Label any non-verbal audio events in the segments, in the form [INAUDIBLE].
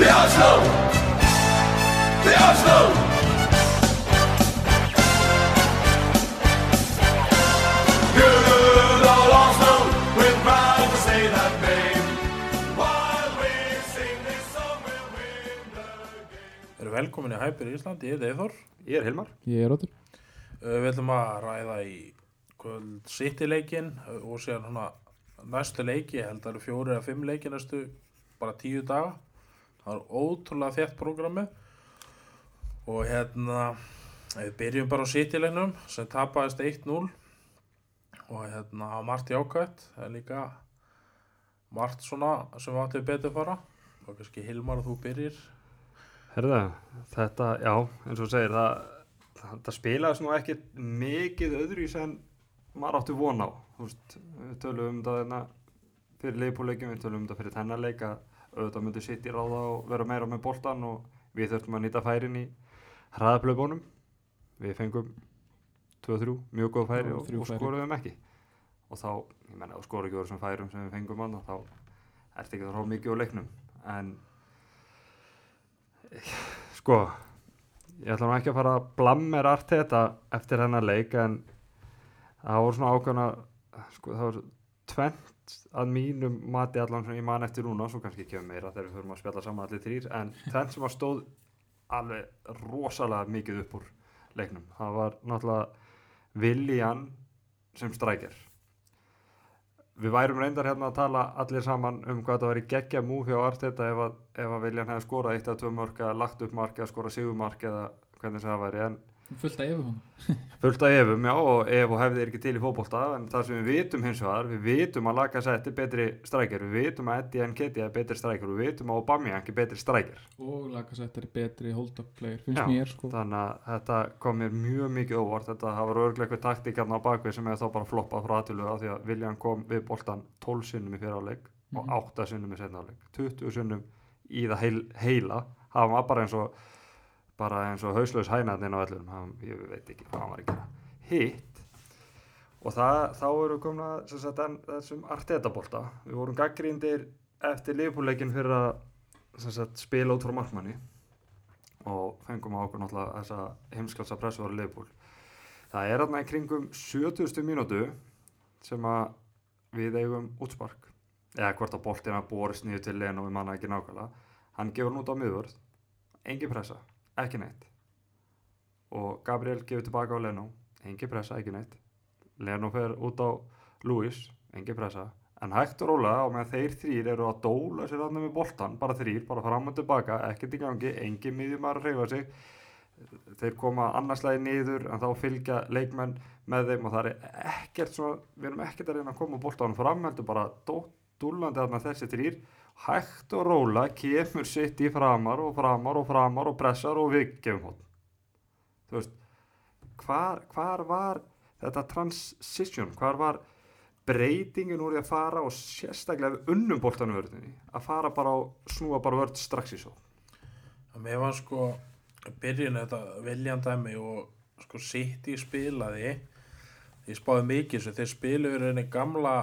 The Arsenal! The Arsenal! Good old Arsenal, we're proud to say that name. While we sing this song, we'll win the game. Eru velkomin í Hæpir í Íslandi, ég er Eithor. Ég er Hilmar. Ég er Rótur. Uh, Við ætlum að ræða í kvöld City-leikin uh, og síðan hana næstu leiki, ég held að það eru fjóri eða fimm leiki næstu bara tíu daga. Það er ótrúlega þétt prógrami og hérna við byrjum bara á City-leiknum sem tapaðist 1-0 og hérna á margt jákvæmt, það er líka margt svona sem áttum betur fara og kannski Hilmar þú byrjir. Herða, þetta, já, eins og segir, það, þetta spilaðist nú ekki mikið öðru í sem maður átti von á. Þú veist, við tölum um það hérna fyrir leifbúleikin, við tölum um það fyrir tennarleika, auðvitað myndi sitt í ráða og vera meira með boltan og við þurftum að nýta færin í hraðablöfbónum. Við fengum 2-3, mjög góð færi og, og skoruðum ekki. Og þá, ég menna, þú skoru ekki úr þessum færum sem við fengum annað, þá ertu ekki að ráða mikið á leiknum. En sko ég ætla nú ekki að fara að blammer allt þetta eftir hennar leik en það voru svona ákveðna sko það voru tvent að mínum mati allan sem ég man eftir núna svo kannski kemur meira þegar við förum að spjalla saman allir þrýr en [LAUGHS] tvent sem að stóð alveg rosalega mikið upp úr leiknum. Það var náttúrulega Viljan sem strækjar við værum reyndar hérna að tala allir saman um hvað það væri geggja múf hjá Arteta ef að, ef að Viljan hefði skorað eitt eða tvö mörg eða lagt upp mark eða skorað sigurmark eða hvernig það væri en Fullt yfir hún. fullt af efum, já, og ef og hefði er ekki til í fótbolta en það sem við vitum hins vegar við vitum að Laka Setti betri strækjar við vitum að Eddie Nketiah er betri strækjar við vitum að Aubameyang er betri strækjar Og Lacazette er betri hold-up player, finnst Já, mér sko. þannig að þetta kom mér mjög mikið óvart þetta hafa eitthvað taktíkarna á bakvið sem hefði þá bara floppað frá aðtölu af því að Viljan kom við boltan 12 sinnum í fyrir áleik og Mhm. 8 sinnum í setna áleik 20 sinnum í það heil, heila það var bara eins og bara eins og hauslaus hænarnir á öllum hann, ég veit ekki hvað hann var gera. Hitt. Og það, þá eru sem sagt, en, þessum artetabolta. Við vorum gaggríndir eftir liðbúleikin fyrir að sagt, spila út frá markmanni. Og fengum á okkur náttúrulega þessa heimskalsa pressu ára liðbúl það er í kringum 70. mínútu sem að við eigum útspark. Eða hvort að boltina borist niður til Leno við manna ekki nákvæmlega. Hann gefur hann út á miðvörð. Engin pressa, ekki neitt. Og Gabriel gefur tilbaka á Leno. Engin pressa, ekki neitt. Leno fer út á Luis. Engin pressa, en hægt og rólega og með þeir þrýr eru að dóla sér þarna með boltan, bara þrýr, bara fram og tilbaka ekkert í gangi, engin miðjum að reyfa sig. Þeir koma annarslægi niður en þá fylgja leikmenn með þeim og það er ekkert svona, við erum ekkert að reyna að koma boltanum fram heldur bara dúllandi þarna þessi þrýr hægt og róla kemur sitt í framar og framar og framar og pressar og við gefum hótt þú veist hvar, hvar var þetta transition, hvar var breytingin úr því að fara og sérstaklega við unnum boltanum vörðinni að fara bara og snúa bara vörð strax í svo mér var sko byrjun þetta viljandæmi og sko City spilaði. Ég spáði mikið svo þeir spilu verið henni gamla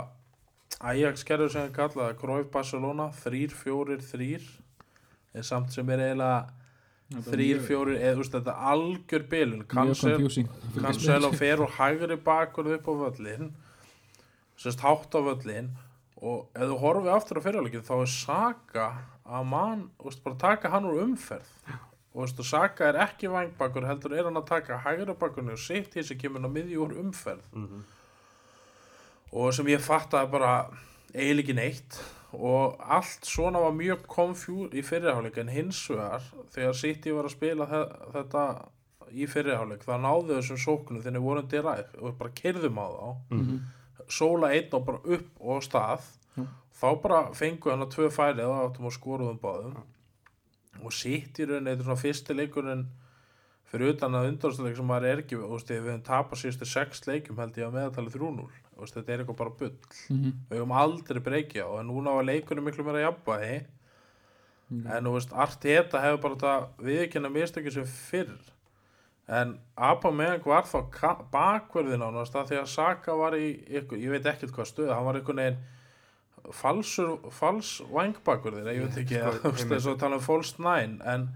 Ajax gerður sem hann kallaði Cruyff Barcelona 3-4-3 en samt sem er eiginlega 3-4 eða þú veist þetta er algjör bilun. Cancelo fer og hægri bakur upp á völlin sérst hátt á völlin og ef þú horfið aftur á fyrirleikin þá er Saka að mann, þú veist, bara taka hann úr umferð. Og þú veist, og Saka er ekki vangbakur heldur er hann að taka hægri bakurni og sitt í þessi kemur hann á miðjú úr umferð og sem ég fattaði bara eiginlega ekki neitt. Og allt svona var mjög konfjúr í fyrirháleik en hins vegar þegar City var að spila þe þetta í fyrirháleik þá náðu þessum sóknum þegar vorum diræð og bara kerðum á þá. Mhm. sóla einn og bara upp og stað. Já. þá bara fengu hann að tvö færi og áttum að skoruðum báðum. Og sitt í rauninni þetta er svona fyrsti leikurinn fyrir utan að undanstleik sem maður er ekki þú veist, við höfum tapað síðustu sex leikum held ég að meðaltali 3-0 Þú veist, þetta er eitthvað bara bull Mhm. við höfum aldrei breykja og núna var leikunum miklu meira jafnvægi Mhm. en þú veist, Arteta hefur bara þetta viðkynna mistöki sem fyrr en Aubameyang var þá bakverðin ánast að því að Saka var í ykkur, ég veit ekkert hvað stöð hann var einhvern veginn falsur, fals vangbakur þeirra, ég veit ekki að þú veist einmitt. þess að tala um false nine en,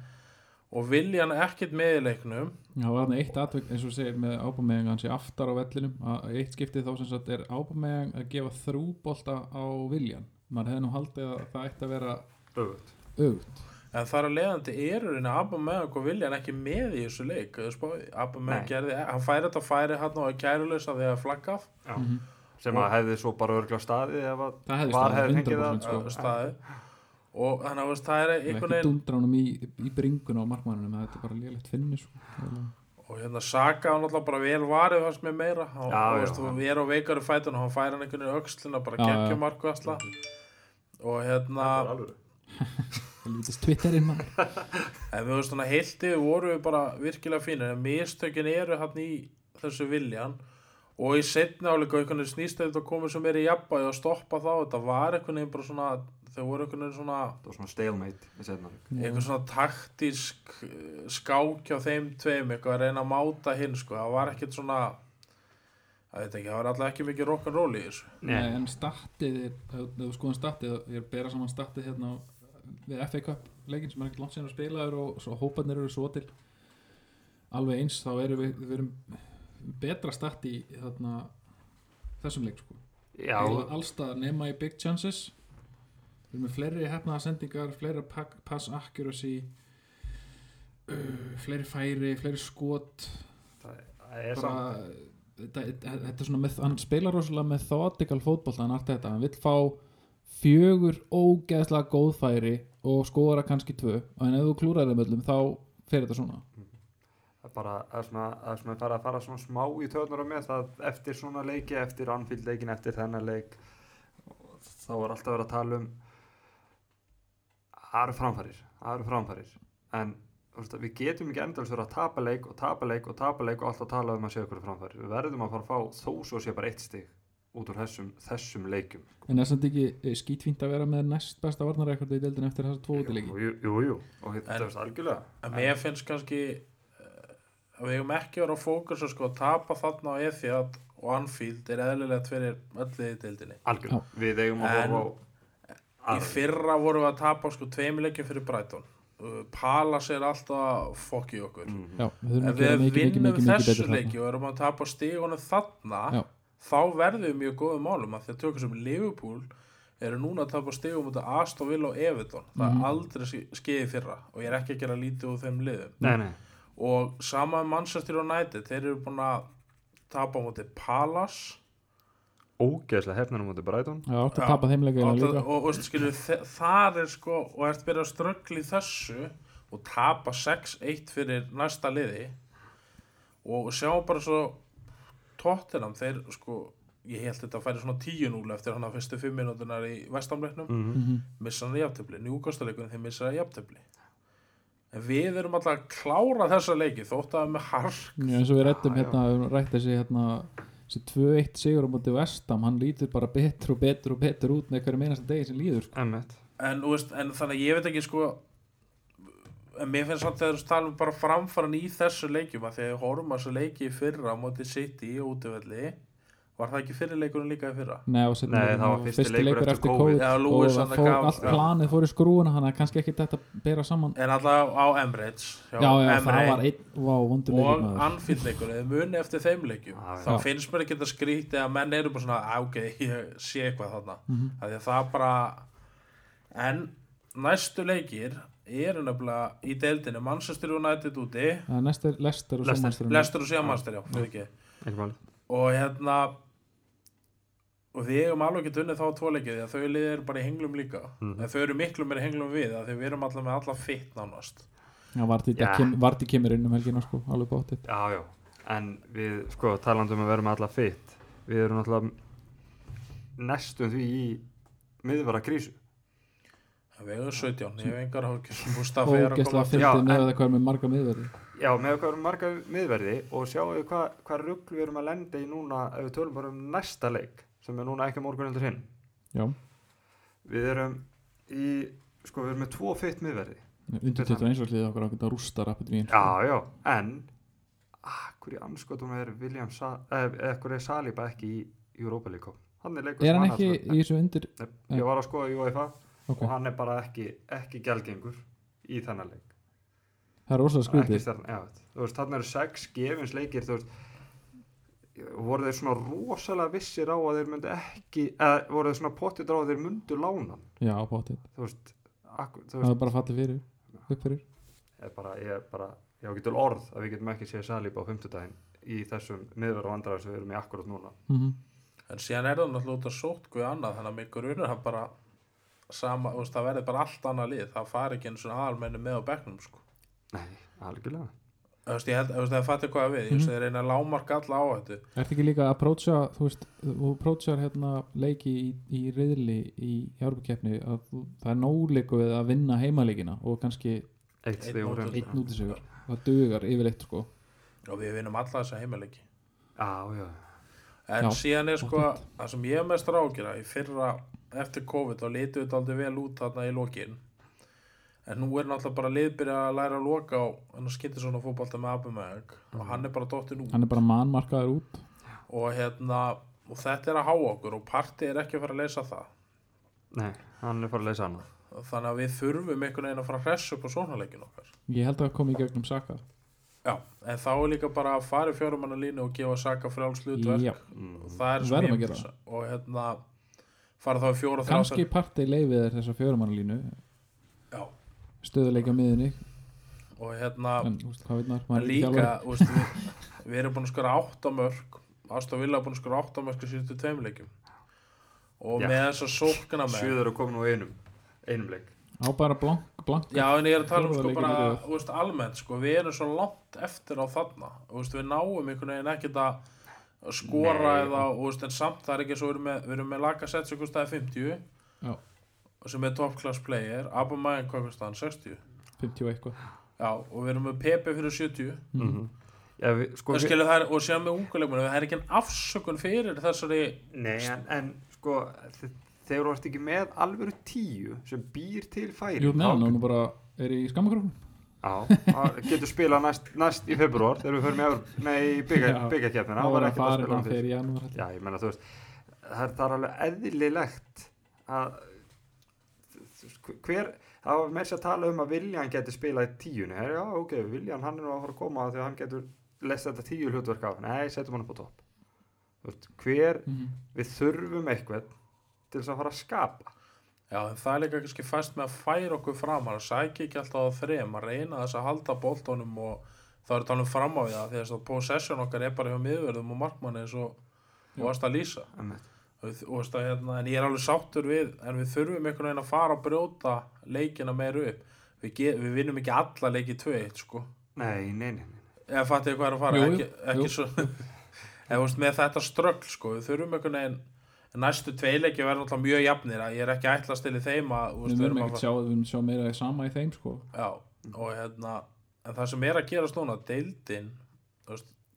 og vilja hann ekkert með í leiknum. Já, það var þarna eitt atvik eins og segir með Ábameyang hann sé aftar á vellinum að eitt skiptið þá sem sagt er Ábameyang að gefa þrúbolta á Viljan maður hefði nú haldið að það ætti að vera augt en þar að leiðandi eru henni Abba og vilja hann ekki með í þessu leik. Með gerði, hann færi þetta færi hann og kæruleysa því að flaggað. Já. Mhm. sem að hefði svo bara örgla staðið ef að Það hefði var hefði fengið 100% það staði og þannig að það er og einhvern veginn dundra honum í, í bringuna á markmannunum þetta er bara lélegt finni sko. og hérna Saka hann alltaf bara vel varið fannst mér meira. Hann, Já, þú já, veist, hann- við erum á veikari fætun og hann færi hann einhvern veginn í öxlina bara Já, já. geggjum marku alltaf og hérna það lítist [LAUGHS] Twitterinn mann [LAUGHS] en við veist svona heilti voru við bara virkilega fínir en mistökin eru hann í þessu viljan og í setni áleika einhvern veginn snýst þetta að koma sem er í jafnbæði og stoppa þá þetta var einhvern veginn bara svona þau voru einhvern veginn svona það var svona stalemate í setna leik. einhvern svona taktísk eh, skák hjá þeim tveim eitthvað að reyna að máta hinn sko, það var ekkert svona það veit ekki, það var alltaf ekki mikið rock'n'roll í þessu. Nei, Nei. en statið er, skoðum statið ég er að bera saman statið hérna á- við FA Cup leikin sem er ekkert langt síðan að spilaður og svo hóparnir eru svo til alveg eins þá erum við, við erum betra start í þarna þessum leik sko. Allstaðar nema í big chances við erum með fleiri hefnaða sendingar fleiri pass accuracy uh, fleiri færi fleiri skot. Það er samt þetta, er svona með, hann spilar rosalega methodical fótbolta hann arti þetta, hann vill fá fjögur ógeðslega góð færi og skora kannski tvö. En ef þú klúrar þeim öllum þá fer þetta svona. Það er bara að svona, að svona fara að fara svona smá í töðnur á með það eftir svona leiki, eftir Anfield leikin, eftir þennan leik. Þá er alltaf verið að tala um það eru framfærir það eru framfærir en veist, við getum ekki endals verið að tapa leik og tapa leik og tapa leik og alltaf tala um að sé okkur framfærir við verðum að fara að fá þó svo sé bara eitt stig út úr þessum, þessum leikum en er samt ekki eh, skítfínt að vera með næst besta varnarekordi í deildin eftir þessa tvo útileiki? jú, jú, jú, og þetta er algjörlega. en mér finnst kannski eh, að við hefum ekki verið að fókusa sko að tapa þarna á Etihad og Anfield er eðlilegt fyrir öllu í deildinni. Algjörlega, við eigum að En- á í fyrra vorum við að tapa sko tveimilegjum fyrir Brighton. Uh, Palace er alltaf fokk í okkur. Mhm. já, við gera við vinnum þessu leiki og erum að tapa stígunum þarna Já. þá verðum við mjög góðum málum. Að því að tökum sem Liverpool eru núna að tapa stígum út af Aston Villa og Everton. Það Mhm. er aldrei skeiði fyrra og ég er ekki að gera lítið úr þeim liðum. Nei, nei, og sama með Manchester United þeir eru búin að tapa á móti Palace ógeðslega hefnir á móti Brighton. Já, átt að Já, tapa þeim leika og, líka. og, og, og skilur, þe- þar er sko og ert byrjað að ströggla í þessu og tapa 6-1 fyrir næsta liði. Og sjá bara svo Tottenham, þeir sko ég held þetta að færi svona 10-0 eftir hann að fyrstu 5 minútunar í vestamleiknum mm Mhm. missa hann í jafntöfli, njúkastaleikunum þeir missa hann í jafntöfli en við erum alltaf að klára þessa leiki þótt að með hark Já, eins og við já. hérna, við rætt þessi hérna þessi 2-1 sigur á móti vestam hann lítur bara betur og betur og betur út með hverju meinasta degi sem líður sko. En, veist, en þannig að ég veit ekki sko en mér finnst samt þegar þú talum bara framfaran í þessu leikjum að þegar við horfum að þessu leiki fyrra á móti City og útivelli var það ekki fyrir leikurinn líka í fyrra? Nei, Nei, það var fyrsti leikur eftir COVID. COVID Já, og það fór, allt já. planið fór í skrúuna hann er kannski ekki þetta að bera saman. En alltaf á Emirates hjá já, já, það var einn, leikur og leikurinn, eða muni eftir þeim leikjum. Já, já. þá finnst mér ekki þetta skrítið að menn eru bara svona, "Á, ok, ég sé eitthvað þarna. Af því að það bara en næstu leikir eru nefnilega í deildinu Manchester United úti. Það er næst er Lester og. Leicester. Og síðan Manchester, já, fyrir ekki ekki máli og hérna og við hefum alveg ekki unnið þá tvo leikið því að þau liðið eru bara í henglum líka. Mhm. en þau eru miklu meira í henglum við af því við erum alltaf með alla fitt nánast. Já, Vardí Já. kem, Vardí kemur inn um helgina sko, alveg bóttið já, já, en við sko talandi um að vera með alla fitt við erum náttúrulega næstum því í miðvara krísu. Við hefum 17, ég hef engar hókir [LAUGHS] Mustafi er að fyndið með það hvað er með marga miðverði já, með hvað erum marga miðverði og sjáum við hvað hva rugl við erum að lenda í núna ef við tölum bara um næsta leik sem er núna ekki morgun heldur hinn. Já, við erum í sko við erum með tvo fitt miðverði. Undir 21 árs liðið okkur ákveð að rústa rappið mín já, já, en ah, hverju anskotum er William Sa eh, eh, er Saliba ekki í Europa League er er hann ekki í þessu undir Nei, ég var að skoða í UEFA ok, og hann er bara ekki, ekki gælgengur í þennan leik. Það er ekki skrítið þarna eru sex gefins leikir, þú veist voru þeir svona rosalega vissir á að þeir myndu ekki eða voru þeir svona pottit á að þeir myndu lána hann, já, bóttið, þú veist, akkur, þú það veist. er bara fallið fyrir upp fyrir. Ég er bara, ég er bara, ég á getur orð að við getum ekki séð Salíba á 50 daginn í þessum miðverða vandræðar sem við erum í akkurat núna. Mm En síðan er það náttúrulega út að sótt hvað annað þannig að mig grunur hann bara sama, það verður bara allt annað lið. Það fari ekki eins og aðalmenni með á bekknum sko. nei, algjörlega Þú veist, ég held, þú veist, það fattir hvað við, ég veist, þeir reyna að lámarka alla á þetta. Er þetta ekki líka að approacha, þú veist, þú approachar hérna leiki í, í riðli í Járbukeppni að þú, það er nóleiku við að vinna heimaleikina og kannski eitt Einn við vorum mótor. einn út í sigur. Það dugar yfirleitt sko. og við vinnum alla þessa heimaleiki. Já, já, En Já, síðan er sko, það sem ég er mest rákjara í fyrra eftir COVID og litið þetta aldrei vel út þarna í lokin en nú er náttúrulega bara liðbyrja að læra að loka á en það skiptir svona fótbolta með Abumeg og hann er bara dóttin út. Hann er bara mannmarkaður út. og hérna og þetta er að há okkur og partí er ekki að fara að leysa það. Nei, hann er farið að leysa annað þannig að við þurfum einhvern veginn að fara að hressa upp á sóknarleikin okkar. Ég held að það komi í gegnum Saka. já, en þá er líka bara að fara í fjórumanna línu og gefa Saka mm. og það er sem ég og hérna fara þá í fjóra kannski partei leifið er þessa fjörumannalínu, já, stöðuleika miðinni, og hérna en þú veist, hvað veit maður, en líka, veist, við, við erum búin að skora átta mörg Aston Villa er búin að skora átta mörg í síðustu tveim leikjum. Og Já. með þess að sókna með sjöður að koma nú einum einum leik. Á bara blank, blank. Já, en ég er að tala um sko bara, veist, almennt sko, við erum svo langt eftir á þarna, við náum einhvern veginn ekkert að skora Nei. eða, en samt það er ekki svo, við erum með, við erum með Lacazette sem kostaði 50 Já. Sem er top class player, Aubameyang hvað kostaði hann, 60 50 og eitthvað. Já, og við erum með Pepe fyrir 70 Mm. -hmm. já, við, sko, og, við, skilur, er, og síðan með unguleikmennu, það er ekki en afsökun fyrir þessari nei, en, en sko þe- þegar þú ert ekki með alvöru tíu sem býr til færi Jú, meðan hún bara er í skammakröfum. Já, getur spilað næst, næst í februar þegar við förum í, Evróp- nei, í Já. byggakefnina Það var að spila hann hann fyrst. fyrir í janúar. held ég. Já, ég menna þú veist það er, það er alveg eðlilegt að hver, það var með sér að tala um að Viljan getur spilað í tíunni. Her, já, ok, Viljan, hann er nú að fara að koma því að hann getur lest þetta tíu hlutverk af. Nei, setjum hann upp á topp. Hver, Mhm. við þurfum eitthvað til þess að fara að skapa. Já, en það er líka kannski fæst með að færa okkur fram hann sækja ekki alltaf á þrem að reyna þess að halda boltónum og þá er talað um fram á við það því að þess að possession okkar er bara hjá miðverðum og markmanni eins og og varst að lýsa Einmitt. Og, og veist að, hérna, en ég er alveg sáttur við en við þurfum einhvern veginn að fara að brjóta leikina meira upp við, ge- við vinnum ekki alla leiki 2-1 sko Nei, nei, nei, nei. eða fattið hvað er að fara Jú, ekki, ekki jú. svo [LAUGHS] eða þú veist með þetta ströggl sko við þurfum einhvern veginn næstu tveileiki verður náttúrulega mjög jafnir að ég er ekki ætlast til í þeim að þú veist, Við að ekkert sjá, sjá meira sama í þeim sko. Já, og hérna en það sem er að gerast núna, deildin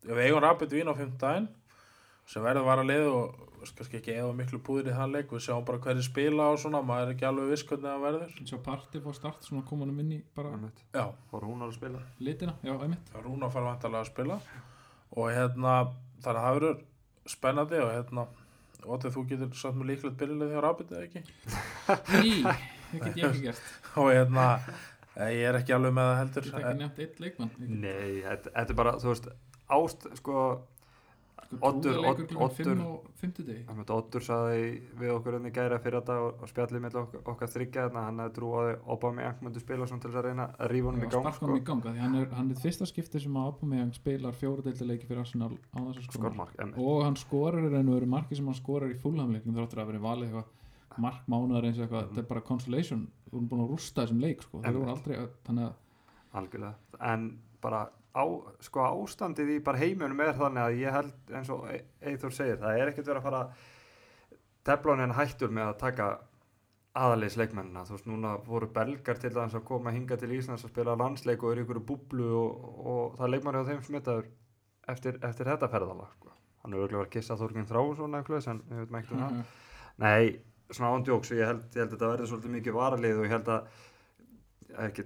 við eigum rapid vín á 5 daginn sem verður að leið og þú veist, kannski ekki eða miklu púður í þann leik við sjáum bara hverju spila og svona maður er ekki alveg viss hvernig það verður Svo partí fór start, svona kom hann inn í bara Fór hún að spila litina, já, einmitt. það Rúna fara vantarlega að spila og hérna þannig að það verður spennandi og hérna Ótið, þú getur satt með líklegt byrjuleg hjá Rapid eða ekki Í, það get ég ekki gert. [LAUGHS] og hérna, eh, ég er ekki alveg með það heldur Ég get ekki nefnt eitt leikmann. Nei, þetta, þetta er bara, þú veist ást, sko Ahmet Oddur saði við okkur enn í gæra fyrir þetta og, og spjallið með okkar, þryggja þarna hann hefði trúaði Aubameyang myndi spila svona til þess að reyna að rífa honum í gang sko. í ganga því hann er, hann er fyrsta skipti sem að Aubameyang spilar fjóra deildarleiki fyrir Arsenal á þess að skora skormark en, og hann skorar í raun og veru marki sem hann skorar í fullhamleiknum þráttur að vera valið eitthvað mark mánuðar eins og eitthvað, þetta er bara consolation þú erum búin að rústa þessum leik sko. þannig að algjörlega. En bara á, sko ástandið í bara heiminum er þannig að ég held eins og E- Eyþór segir það er ekkert verið að fara teflónin hættur með að taka aðaliðs leikmennina þú veist núna voru belgar til þess að koma hinga til Íslands að spila landsleik og eru ykkur búblu og, og það er leikmann hjá þeim smitaður eftir, eftir þetta ferðala sko. hann er örgulega að kissa Þorginn Þráðsson eitthvað en við veitum ekkert um það. Nei, svona ándjóks og ég held, ég held að þetta verði svolítið mikið varalið og ég held að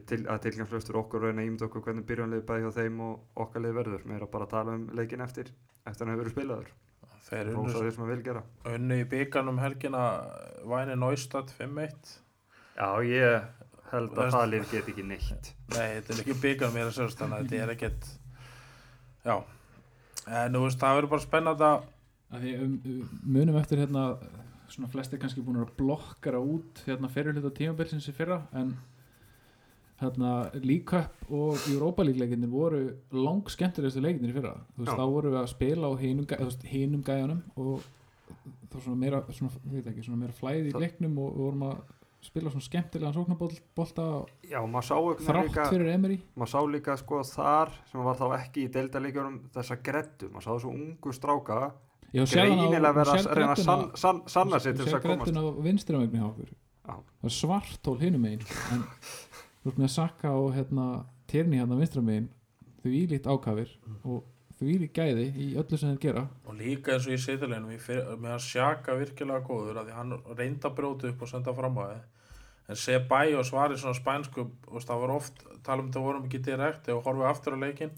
til, að tilgangslöstur okkur reyna að ímynda okkur hvernig byrjanlið bæði hjá þeim og okkar lið verður. Mér að bara tala um leikin eftir eftir hann hefur verið spilaður. Þeir Rósa unnu, því sem að vil gera. unnu í byggarnum helgina Væni Neustad 5-1 Já, ég held að það lið get ekki neitt. Nei, þetta er ekki byggar mér að sérst þannig að þetta er ekkert Já. En þú veist, það verður bara spennandi að að því um, um, munum eftir hérna svona flestir kannski búin að blokkara út hérna fyrir hluta tímabilsins í fyrra en hérna Cup og Europa leikinir voru lang skemmtilegustu leikinir í fyrra. Þú veist, Já. þá vorum við að spila á hinum, gæ, hinum gæjanum og þá svona meira, svona, ég veit ekki, svona meira flæði í leiknum og við vorum að spila svona sá ekki þrátt fyrir Emery. maður sá líka sko þar sem var þá ekki í deildaleikjunum þessa greddu, maður sá þessu ungu stráka greinilega vera að reyna að sann, sann, sanna sig til þess Sér að komast. það er svartól hinum megin en [LAUGHS] þú ert með Saka og hérna Tyrni hérna vinstramegin þau ílít ákafir og þau ílít gæði í öllu sem þeir gera. Og líka eins og í seiðuleginum með að sjaka virkilega góður að því hann reyndi að brjóta upp og senda fram á þið en Sebæ og svari svona spænsku og það var oft, tala um þetta vorum ekki direkt ef horfið aftur á leikin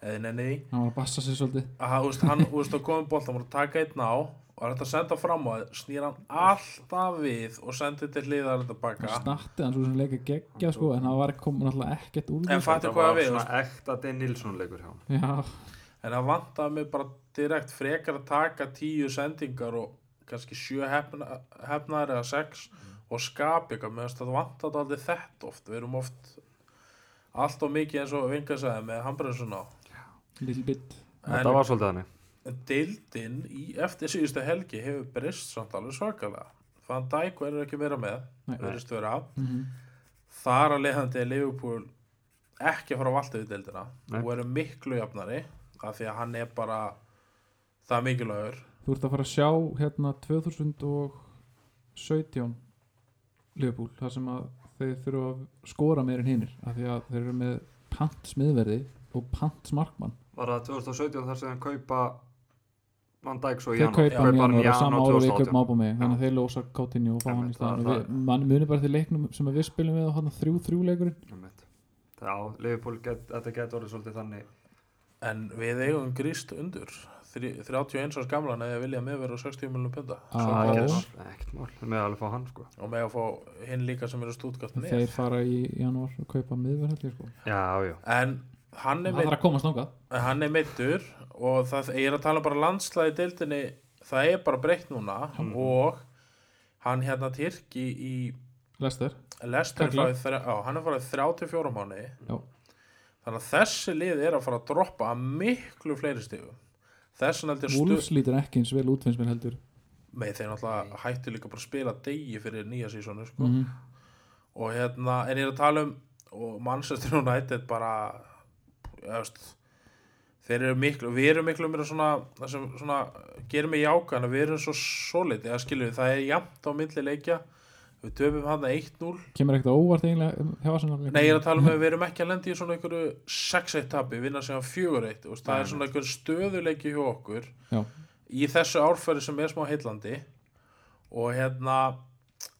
eða nenni því hann var að bassa sig svolítið. Að þú veist, hann, að komið bolt hann voru að taka einn á og er þetta að senda fram á þið snýr hann alltaf við og sendi til hliðar þetta baka? Hann snattið hann svo sem leika geggja sko en það var komið náttúrulega ekkert úr En fattu hvað var við, svona ekta Den Nilsson leikur hjá hann já, en það vantaði mig bara direkt frekar að taka tíu sendingar og kannski sjö hefna, hefnaðar eða sex og skapa eitthvað. Með þess að það vantaði aldrei þetta oft. Við erum oft allt og mikið eins og Vinga sagði með Hambrensson á. Little bit. Þetta var svolítið þannig. en deildin í eftir síðustu helgi hefur brist samt alveg svakalega. Van Dijk verður ekki meira með verðist vera. Mm þar að leiðandi er Liverpool ekki að fara að valda við deildina Nei. og eru miklu jafnari af því að hann er bara það mikilvægur. Þú ert að fara að sjá hérna 2017 Liverpool þar sem að þeir þurfa að skora meir en hinnir af því að þeir eru með pant smiðverði og pant smarkmann Var það 2017 þar sem þeir kaupa Van Dijk svo í þeir janúar. kaupa hann í janúar og sama ári við kaupum 2018 ábúð mig þannig að þeir lósa Coutinho og fá hann í staðan og mann munir bara til leiknum sem við spilum við á hann þrjú þrjú leikurinn. Já, Liverpool, get, þetta getur orðið svolítið þannig. En við eigum gríst undur. Þri- 31 árs gamlan eða vilja með vera 60 miljonum punda. Ah, Svo Já. ekkert. Mál, með alveg fá hann sko. Og með að fá hinn líka sem eru stútgast með þeir fara í janúar og kaupa ég sko. En hann er, meitt, er meittur og það, ég er að tala um bara landslæði deildinni það er bara breytt núna Mhm. og hann hérna Tyrki í Lester Lester er þrjá- já, hann er farið 34 mánu þannig að þessi lið er að fara að droppa að miklu fleiri stigum. Þessan heldur stu Wolves lítur ekki eins vel út finnst mér heldur. Með þeir náttúrulega hættu líka bara að spila degi fyrir nýja sísonu sko. mm og hérna en ég er að tala um og Manchester United bara veist, þeir eru miklu við erum miklu mér svona, svona gerir mig jákan að við erum svo solid eða skilju það er jafnt á milli leikja. Við töfum hann 1-0 kemur ekkert óvart eiginlega um, Nei, ég er að tala um að við erum ekki að lendi í svona einhverju 6-1 tapi, vinna sem 4-1 þú veist, það er svona einhver stöðuleiki hjá okkur Já. í þessu árfæri sem er smá heillandi. Og hérna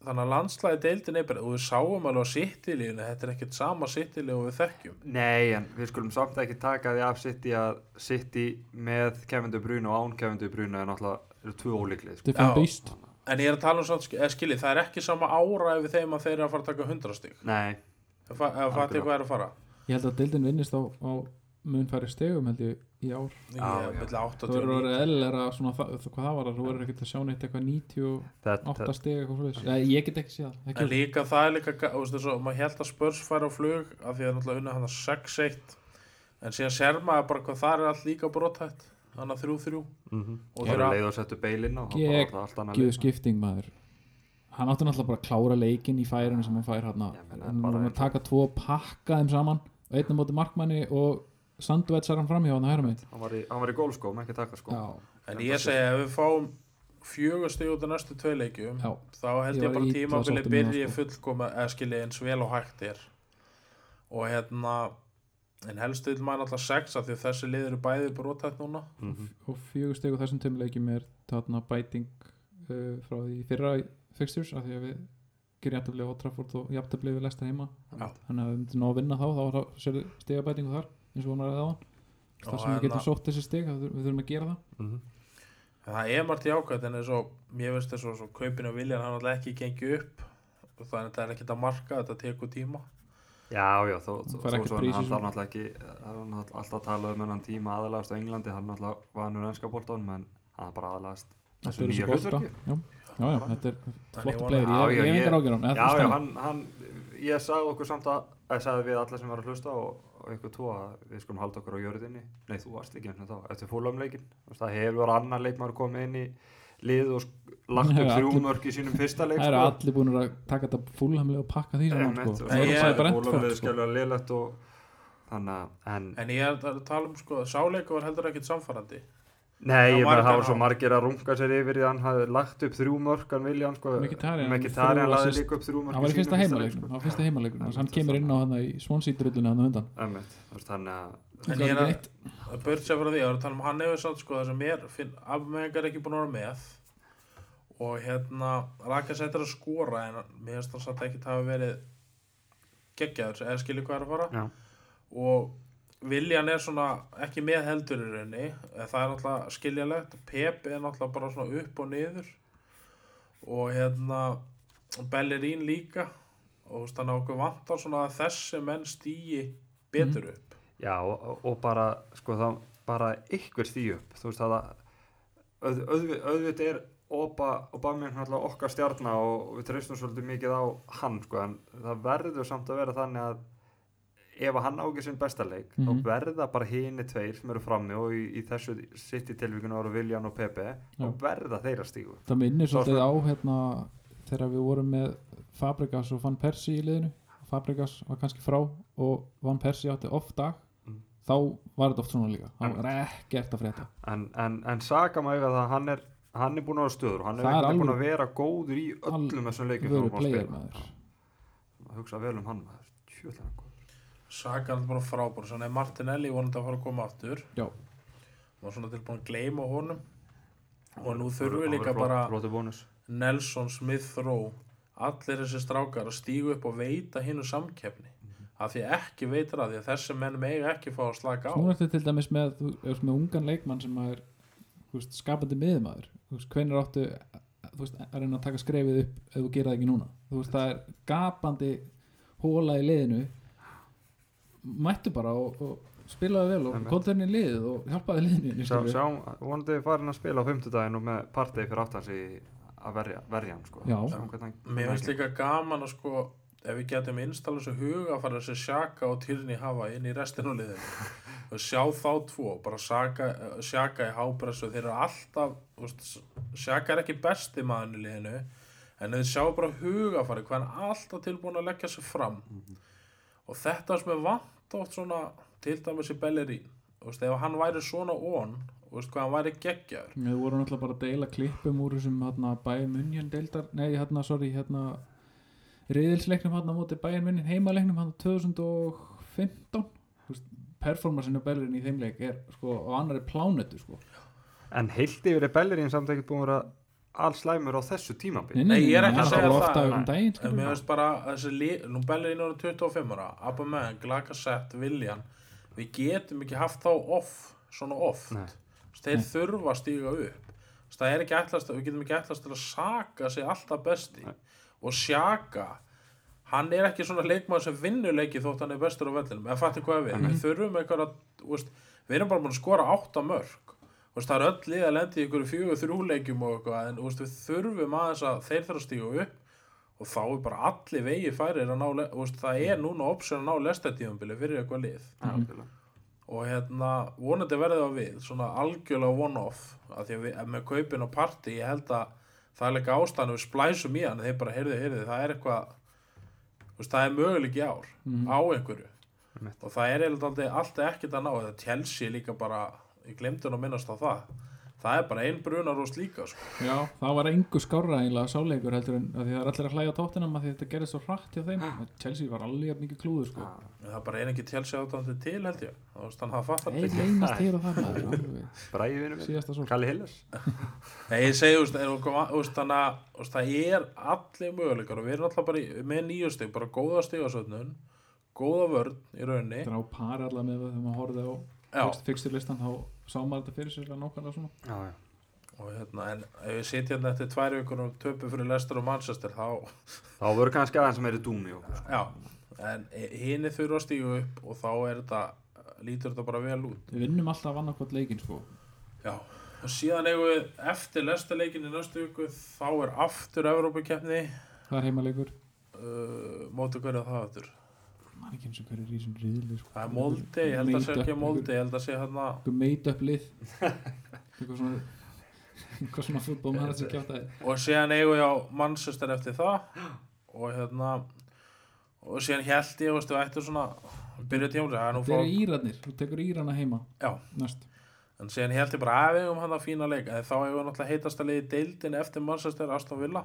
þannig að landslæði deildin er bara og við sáum alveg á sittilíðinu þetta er ekkert sama sittilíð og við þekkjum. Nei, en við skulum samt ekki taka því af City að City með Kevin De Bruyne og án Kevin De Bruyne er náttúrulega eru tvö ólíklið sko. En ég er að tala um svona, eða skiljið, það er ekki sama ára ef þeim að þeir eru að fara að taka 100 stig. Nei, eða fattu Algjörlega. hvað er að fara. Ég held að deildin vinnist á, á mun færi stegum held ég í ár. Ég Já, er já. milli 8 þú verður það, hvað það var þú verður ekkert að sjá neitt eitthvað 98 þetta, steg eitthvað Nei, ég get ekki séð það líka það er líka, að maður held að spörs færa á flug af því að náttúrulega unna hann að 6-1 en síðan sér maður bara hvað það er allt líka brotætt hann að 3-3 mm -hmm. Og og þeir þeir að- leið og settu beilinn og Gegn- það það skipting maður. Hann átti náttúrulega bara að klára leikin í færinu sem hann fær hann að taka tvo pakka þeim saman og einn á móti markmanni og Sandvetsar hann framhjá hann að hæra með Hann var í, hann var í gólskóm, ekki taka sko. Já, en ég segi að ef við fáum fjögur stig út af næstu tvei leikjum já, þá held Ég ég bara það, byrji sko. fullkoma eða skilji eins vel og hægt er. Og hérna en helst vil maður alltaf 6 af því þessi lið eru bæði brotætt núna. Mm -hmm. og fjögur steg og þessum tveim leikjum er þarna bæting uh, frá því fyrra fixtures af því að við gerum jættabli á Trafford og jættabli við lesta heima. Já. þannig að við myndum að vinna þá þá sér stegabætingu þar eins og hann var að það Og þar sem við hérna- getum sótt þessi steg við þurfum að gera það. Mm -hmm. Það er margt jákvæmt en eins og mér finnst þess að kaupinu og viljan hann alltaf ekki gengi upp. Þannig að þetta er ekkert að marka, þetta tekur tíma. Já, já, þó, í hann þarf náttúrulega ekki það er alltaf að tala um hennan tíma aðalagast á Englandi, hann náttúrulega var nú ennska boltanum en hann bara aðalagast þessu er nýja hlutverki. Já, já, já, þetta er vona- plegir, Já, ég ég hef ég- engar ágjör Já, já, hann, hann, ég sagði okkur samt að, að sagði við alla sem var að hlusta og, ykkur tvo að við skulum halda okkur á jörðinni Nei, þú varst ekki eins og þá, eftir fúlamleikin Það hefur annar leikmaður komið inn í lið og lagt upp þrjúmörk í sínum fyrsta leik Það eru sko. allir búin að taka þetta fúlhamlega og pakka því saman sko. er fúlamleið endfært, sko. skjálfilega liðlegt að, en En ég er að tala um sko, sáleiku var heldur ekkert samfærandi Nei, ég það margan var svo margir að runga sér yfir því að hann hafði lagt upp þrjú mörk hann Viljan sko. Lagði assist. líka upp þrjú mörk Það var í fyrsta leik, heimaleiknum Það var fyrsta heimaleiknum Einmitt, Hann kemur inn á hann í svonsýtrullinu hann undan. Þú veist, Þannig að Það er að, að börja sér frá því, að tala um hann hefur satt sko það sem mér finn, afmengar ekki búin að vera með. Og hérna Raka sættir að skora en mér finnst það satt ekki að hafa verið geggjaður, Viljan er svona ekki með heldur í raunni en það er náttúrulega skiljalegt Pep er náttúrulega bara svona upp og niður og hérna Bellerín líka. Og þannig að okkur vantar svona að þessi menn stýi betur upp. Já, og, og- bara, sko, það bara ykkur stíu upp, þú veist, það að auð, auðvitað auðvit er Oba, Obama náttúrulega okkar stjarnar og við treystum svolítið mikið á hann, sko, en það verður samt að vera þannig að ef hann á ekki sinn besta leik, Mhm. þá verða bara hini tveir sem eru frammi og í, í þessu sitt í tilvíkunu ára Viljan og Pepe, þá verða þeir að stígu. Það minnir Svo svolítið á hérna, þegar við vorum með Fabregas og Van Persie í liðinu Fabregas var kannski frá og Van Persie átti off dag Mm. þá var þetta oft svona líka Mm. var ekkert að frétta En, en, en Saka maður að hann er, hann er búin að vera stöður og hann Það er búin að vera góður í öllum þessum búinn að hugsa vel um hann hann góður. Saka er bara frábár þannig að Martinelli vonandi að fara að koma aftur. Já, og svona tilbúin að gleyma honum. Og nú þurfum við líka bara. Nelson, Smith, Rowe allir þessi strákar að stígu upp og veita hinnu samkeppni. Af því ekki veitur að því að þessi menn mega ekki fá að slaka á. Nú ertu til dæmis með, þú ert með ungan leikmann sem er þú veist, skapandi miðmaður þú veist, hvenær áttu þú veist, að reyna að taka skrefið upp ef þú gera það ekki núna? Þú veist, það er gapandi hóla í liðinu mættu bara og, og spilaðu vel og konturinn í liðið og hjálpaði sjá, vonandi farin að spila á fimmtudaginn og með partey fyrir áttans í að verja, verja hann sko. Mér finnst líka gaman að sko ef við getum installa þessu huga að fara þessi sjaka og týrni hafa inn í restinu liðinu. [LAUGHS] Og sjá þá tvo bara saka, sjaka í hápressu þeir eru alltaf, sjaka er ekki besti maðurinn í liðinu en þeir sjá bara hugafari hvað hann er alltaf tilbúin að leggja sig fram. Og þetta sem er vant oft svona til dæmis í Bellerín þú veist, ef hann væri svona on þú veist, hvað hann væri geggjaður. Við vorum náttúrulega bara að deila klippum úr þessum hérna, bæjum munjan deildar nei, hérna, sorry, hérna riðilsleiknum hérna á móti bæjum munjan heimaleiknum hérna 2015 Þú veist, performansinu belurinn í þeim leik er sko á annari plánetu sko. En heilt yfir er Bellerín samt ekkert búin að vera alls slæmur á þessu tímabil Nei, ég er ekki að segja það, nei. um daginn En mér finnst bara nú Bellerín eru 25 ára, Aubameyang, Lacazette, William, við getum ekki haft þá off, svona oft. Nei. Þeir þurfa að stíga upp. Það er ekki ætlast, við getum ekki ætlast til að saka sig alltaf besti. Og sjaka, hann er ekki svona leikmaður sem vinnur leiki þótt hann er bestur á vellinum. En fattu hvað við, við þurfum eitthvað að, við erum bara búin að skora átta mörg. Veist, það er öll lið að lendi í ykkur fjögur þrjúleikjum og eitthvað, en þú veist, við þurfum aðeins að þeir þurfa að stíga upp og þá er bara allir vegi færir að ná, veist, það er núna option að ná lestatíðumbili fyrir eitthvað lið. Algjörlega. og hérna vonandi verði það við svona algjörlega one-off að því að við, með kaupin og party ég held að það er líka ástæðan við splæsum í hann þeir bara heyrðu, heyrðu, það er eitthvað þú veist, það er möguleik í ár á einhverju. Einmitt. og það er alltaf ekkert að ná þetta Chelsea líka bara, ég glemdi hún að minnast á það. Það er bara ein brunarost líka sko. Já, það var engu skárra eiginlega sáleikur heldur en að því það er allir að hlæja tóttinam að þetta gerði svo hratt hjá þeim. Chelsea var alveg mikið klúður sko. En það bara er ekki Chelsea átandi til held ég. Veist, hann hafa fattar Nei, þetta ekki. Leynast hér og það maður alveg. Bræði vinur minn, Síðasta svo Kalli Hillers. [LAUGHS] Nei, ég segi, er, þannig að það er allir möguleikar og við erum alltaf bara í, með nýju stig, bara góða stigasöfnun, góða vörn í rauninni. Þetta er á pari allavega með það þegar maður horfði á fyrsturlistan þá sá maður þetta fyrir sér að nákvæmlega svona. Já, já. Og hérna, en ef við sitja hérna eftir tvær vikur og töpu fyrir Leicester og Manchester þá, þá verður kannski aðeins meiri dúmi og, já en hini þurfa að stígu upp og þá er þetta lítur þetta bara vel út. Við vinnum alltaf annarkvæmt leikin sko. Já, og síðan eigum við eftir Leicester leikin í næstu viku þá er aftur Evrópukeppni. Það er heimaleikur uh, móti hverju það aftur maður ekki eins og hverju rísun riðli sko. það er Molde, ég held að sé ekki Molde ég held að sé hérna eitthvað made up lið [LAUGHS] eitthvað svona eitthvað svona fútból maður sem kjátt að og síðan eigum við á Manchester eftir það. Og hérna og síðan held ég, veistu, ættum svona byrja tíma, það er nú það fá eru Írarnir, þú tekur Írana heima já, næst en síðan held ég bara að við eigum hann að fína leik. En þá eigum við náttúrulega heitast að leiði deildin eftir Manchester Aston Villa.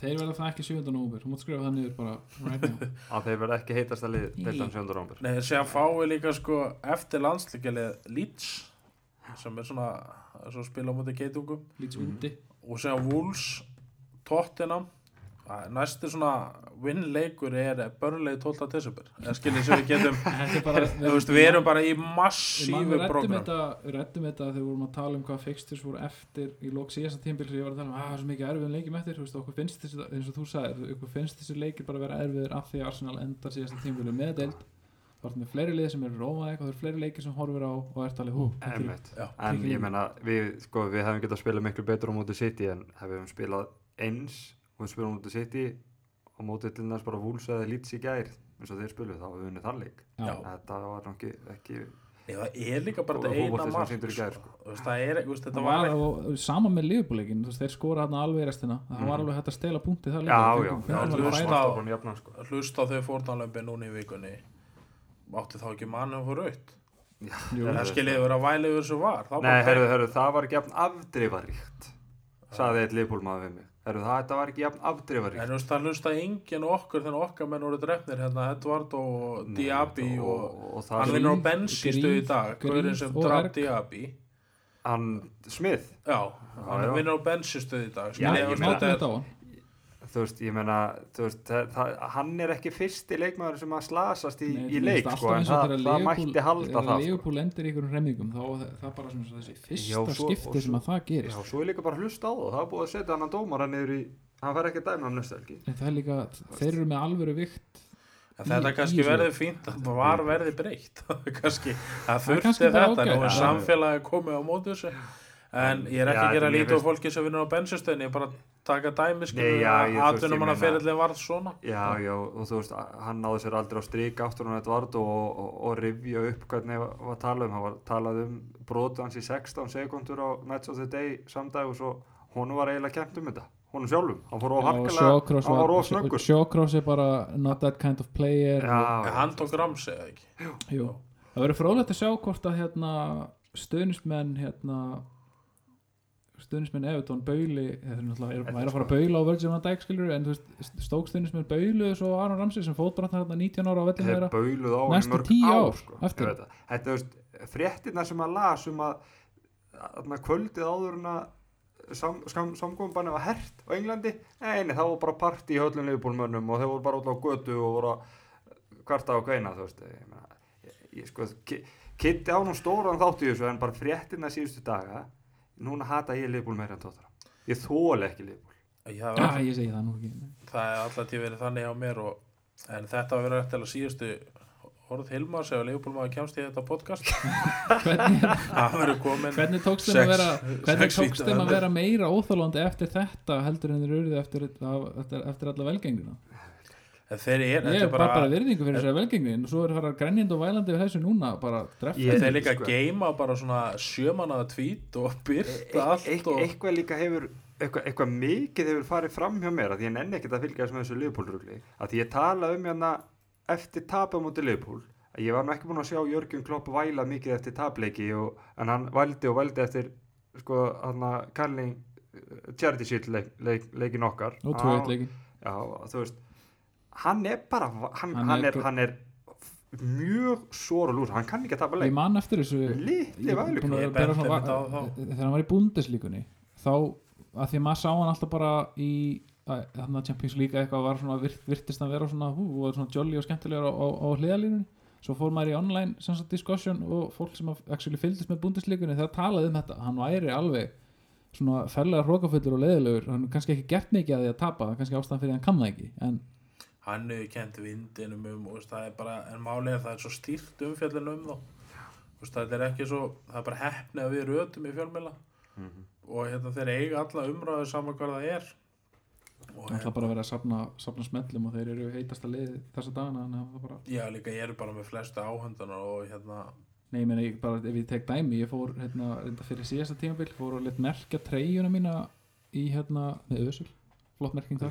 Þeir verða það ekki 7. nóvumber, þú mátt skrifa það niður bara right now. [LAUGHS] Að þeir verða ekki heitast að lið deildan 7. rómbur Nei, síðan fáum við líka sko eftir landsleikalið Leeds sem er svona, svo spila á mútið geitungum lítið úti. Og síðan Wolves Tottenham Æ, næsti svona vinnleikur er börnlegi 12. desember skiljið sem við getum [LAUGHS] þetta er bara þú veist, við erum bara í Við við ræddum program þetta, við rættum þetta þegar við vorum að tala um hvað fixtures voru eftir í lók síðasta tímbil sem ég var að tala um að það er svo mikið erfiðum leikjum eftir þú veist, okkur finnst þessi, eins og þú sagðir okkur finnst þessi leikir bara vera erfiðir af því að Arsenal endar síðasta tímbilu með deild þá ertu með fleiri lið sem eru rómaði eitthvað það eru fleiri leikir sem horfir á og ert alveg hú, er- en ég í. menna við, sko, við hefum getað að spila miklu betur á móti City en hefum spilað eins og við spilum á móti City á móti til næst bara Wolves eða Leeds í gær eins og þeir spiluð þá hefur við unnið þann leik. Þetta var ekki, ekki það er líka bara Og þetta eina mark í sko. Þú veist, það er, þú veist, þetta það var var ekki og, og sama með liðbúleikin þeir skora hérna alveg í restina. Það var alveg hægt að stela punkti Mhm. var jafnan, sko. hlust á þau fórtanlömbi núna í vikunni. Átti þá ekki mannum fyrir Jú. það skiljið vera að væli yfir þessu var? Það var Nei, herru, herru, það var ekki jafn afdrifaríkt saði eitt liðbólmaður við mig herru, það þetta var ekki jafn En þú veist, það hlusta enginn okkur þegar okkar menn voru drefnir hérna, Edvard og Diaby og, og, og, hann það vinnur á Gríð- bensinstöð í dag Gaurin sem draf. Diaby hann Smith Já, hann já. vinnur á bensinstöð í dag Já, Skiljið, ég þú þú veist, ég það, hann er ekki fyrsti leikmaður sem að slasast í, Nei, í leik sko, en það, það mætti halda það sko. Liverpool endir í einhverjum remmingum þá það er bara svona svo þessi fyrsta Já, skipti sem að það Já, gerist. svo er líka bara hlust á það, það er búið að setja hann dómara niður í, hann fær ekki að dæma hann næstu helgi. En það er líka, þeir eru með alvöru vikt þetta kannski verði fínt að það var verði breytt. [LAUGHS] Kannski, það þurfti þetta nú er samfélagi komið á móti þessu. En ég er ekki Já, að gera lítið á fólki sem vinnur á bensinstöðin ég er bara taka dæmi já, að ég- þú veist, atvinnum ég hann að meina- ferillin varð svona. Já, já, og þú veist, hann náði sér aldrei á strík aftur hann Edvard og, og, og rifja upp hvernig var, var talað um, hann var talað um brotu hans í 16 sekundur á Nights of the Day samdag og svo honum var eiginlega kent um þetta, honum sjálfum. Hann fór of harkalega, Sjókross hann var of snöggur. Sjókross er bara not that kind of player. Já, en hann tók rams eða ekki? Jú. það verður frólægt að sjá hvort að hérna, stuðnismenn hérna, stuðnismenn Evertón bauli þetta er náttúrulega, er, er að fara að baula á Virgin van Dijk skilur en þú veist, stók stuðnismenn bauluðu svo Aron Ramsey sem fótbrotnar hérna 19 ára á vellinu þeir þeirra bauluð Næstu mörg 10 ár, ár sko. eftir. Það. þetta, þú veist, fréttina sem að las um að, að kvöldið áður en að sam, sam, samkominbanni var hert á Englandi, neini, það var bara partí í höllum leifbólmönnum og þeir voru bara út á götu og voru að kvarta á kveina, þú veist, ég ég, ég sko, ki- Kitti á nú stóran þátt í þessu en bara fréttina síðustu daga, núna hata ég leifból meira en tóttra. Ég þóla ekki leifból. Já, Já, ég segi það nú ekki það er alltaf til verið þannig á mér og, en þetta var verið til að síðustu orð Hilmar sem leifbólmaður kemst í þetta podcast hvernig, [LAUGHS] hvernig tókst þeim að vera hvernig tókst þeim að vera meira óþólandi eftir þetta heldur en þeir urðu eftir, eftir, eftir alla velgenguna En þeir eru, ég er bara, bara, virðingu fyrir þessari velgengni. Og svo er það grænjand og vælandi við þessu núna bara dreff Ég- þeir líka sko. að geima bara svona sjömanaða tvít og byrta allt Eit- og eitthvað líka hefur eitthvað, eitthvað mikið hefur farið fram hjá mér að því ég nenni ekkert að fylgjast með þessu liðpólrugli að því ég tala um hérna eftir tapa mútið liðpól að ég var nú ekki búin að sjá Jörgjum Klopp væla mikið eftir tapleiki og, en hann vældi og vældi eftir sko hann að hann er bara hann, Hann hann, er- hann er mjög sór og lús hann kann ekki að tapa ég leik man eftir þessu Ég er vælu búinn að Ég bera benti svona einmitt á va- þá. þegar hann var í bundeslíkunni þá að því að maður sá hann alltaf bara í þannig að Champions League eitthvað var svona virt, virtist að vera svona hú, og svona jolly og skemmtilegur á, á, á hliðalínunni svo fór maður í online discussion og fólk sem actually fylgdist með bundeslíkunni þegar talaði um þetta. Hann væri alveg svona ferlega hrókafullur og leiðilegur. Hann er kannski ekki gert mikið að því að tapa kannski ástæðan fyrir að hann kann það ekki. En hann hefur kent vindinum um og það er bara, en er það er svo stýrt umfjallin um þá. Það er ekki svo, það er bara hefni að við rötum í fjölmjöla Mhm. og hérna þeir eiga alla umræðu saman hvað það er. Og það ætla bara að vera að safna, safna smellum og þeir eru heitasta lið þessa dagana bara já líka ég er bara með flestu áhöndunar og hérna Nei, ég meina, ég bara, ef ég tek dæmi, ég fór hérna, fyrir síðasta tímabil, fór og lit merkja treyjuna mína í hérna, með ösul, flott merking þar,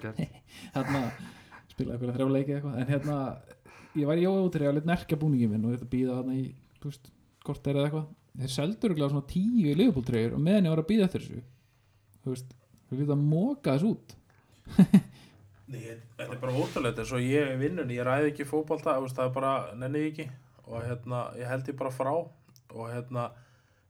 hérna, [LAUGHS] spilaði eitthvað þrjá leiki eða eitthvað, en hérna, ég var í jói útri að lit merkja búningin minn og þetta býða þarna í, veist, kort er eða eitthvað, þeir seldur ekki svona tíu liðbúltreyjur og meðan ég var að býða eftir þessu, þú veist, þú veist að móka þess út, [LAUGHS] Nei, þetta er bara ótrúlega eins og ég er vinnun, ég ræði ekki veist, það er bara, nenni ekki. Og hérna, ég held ég bara frá. Og hérna,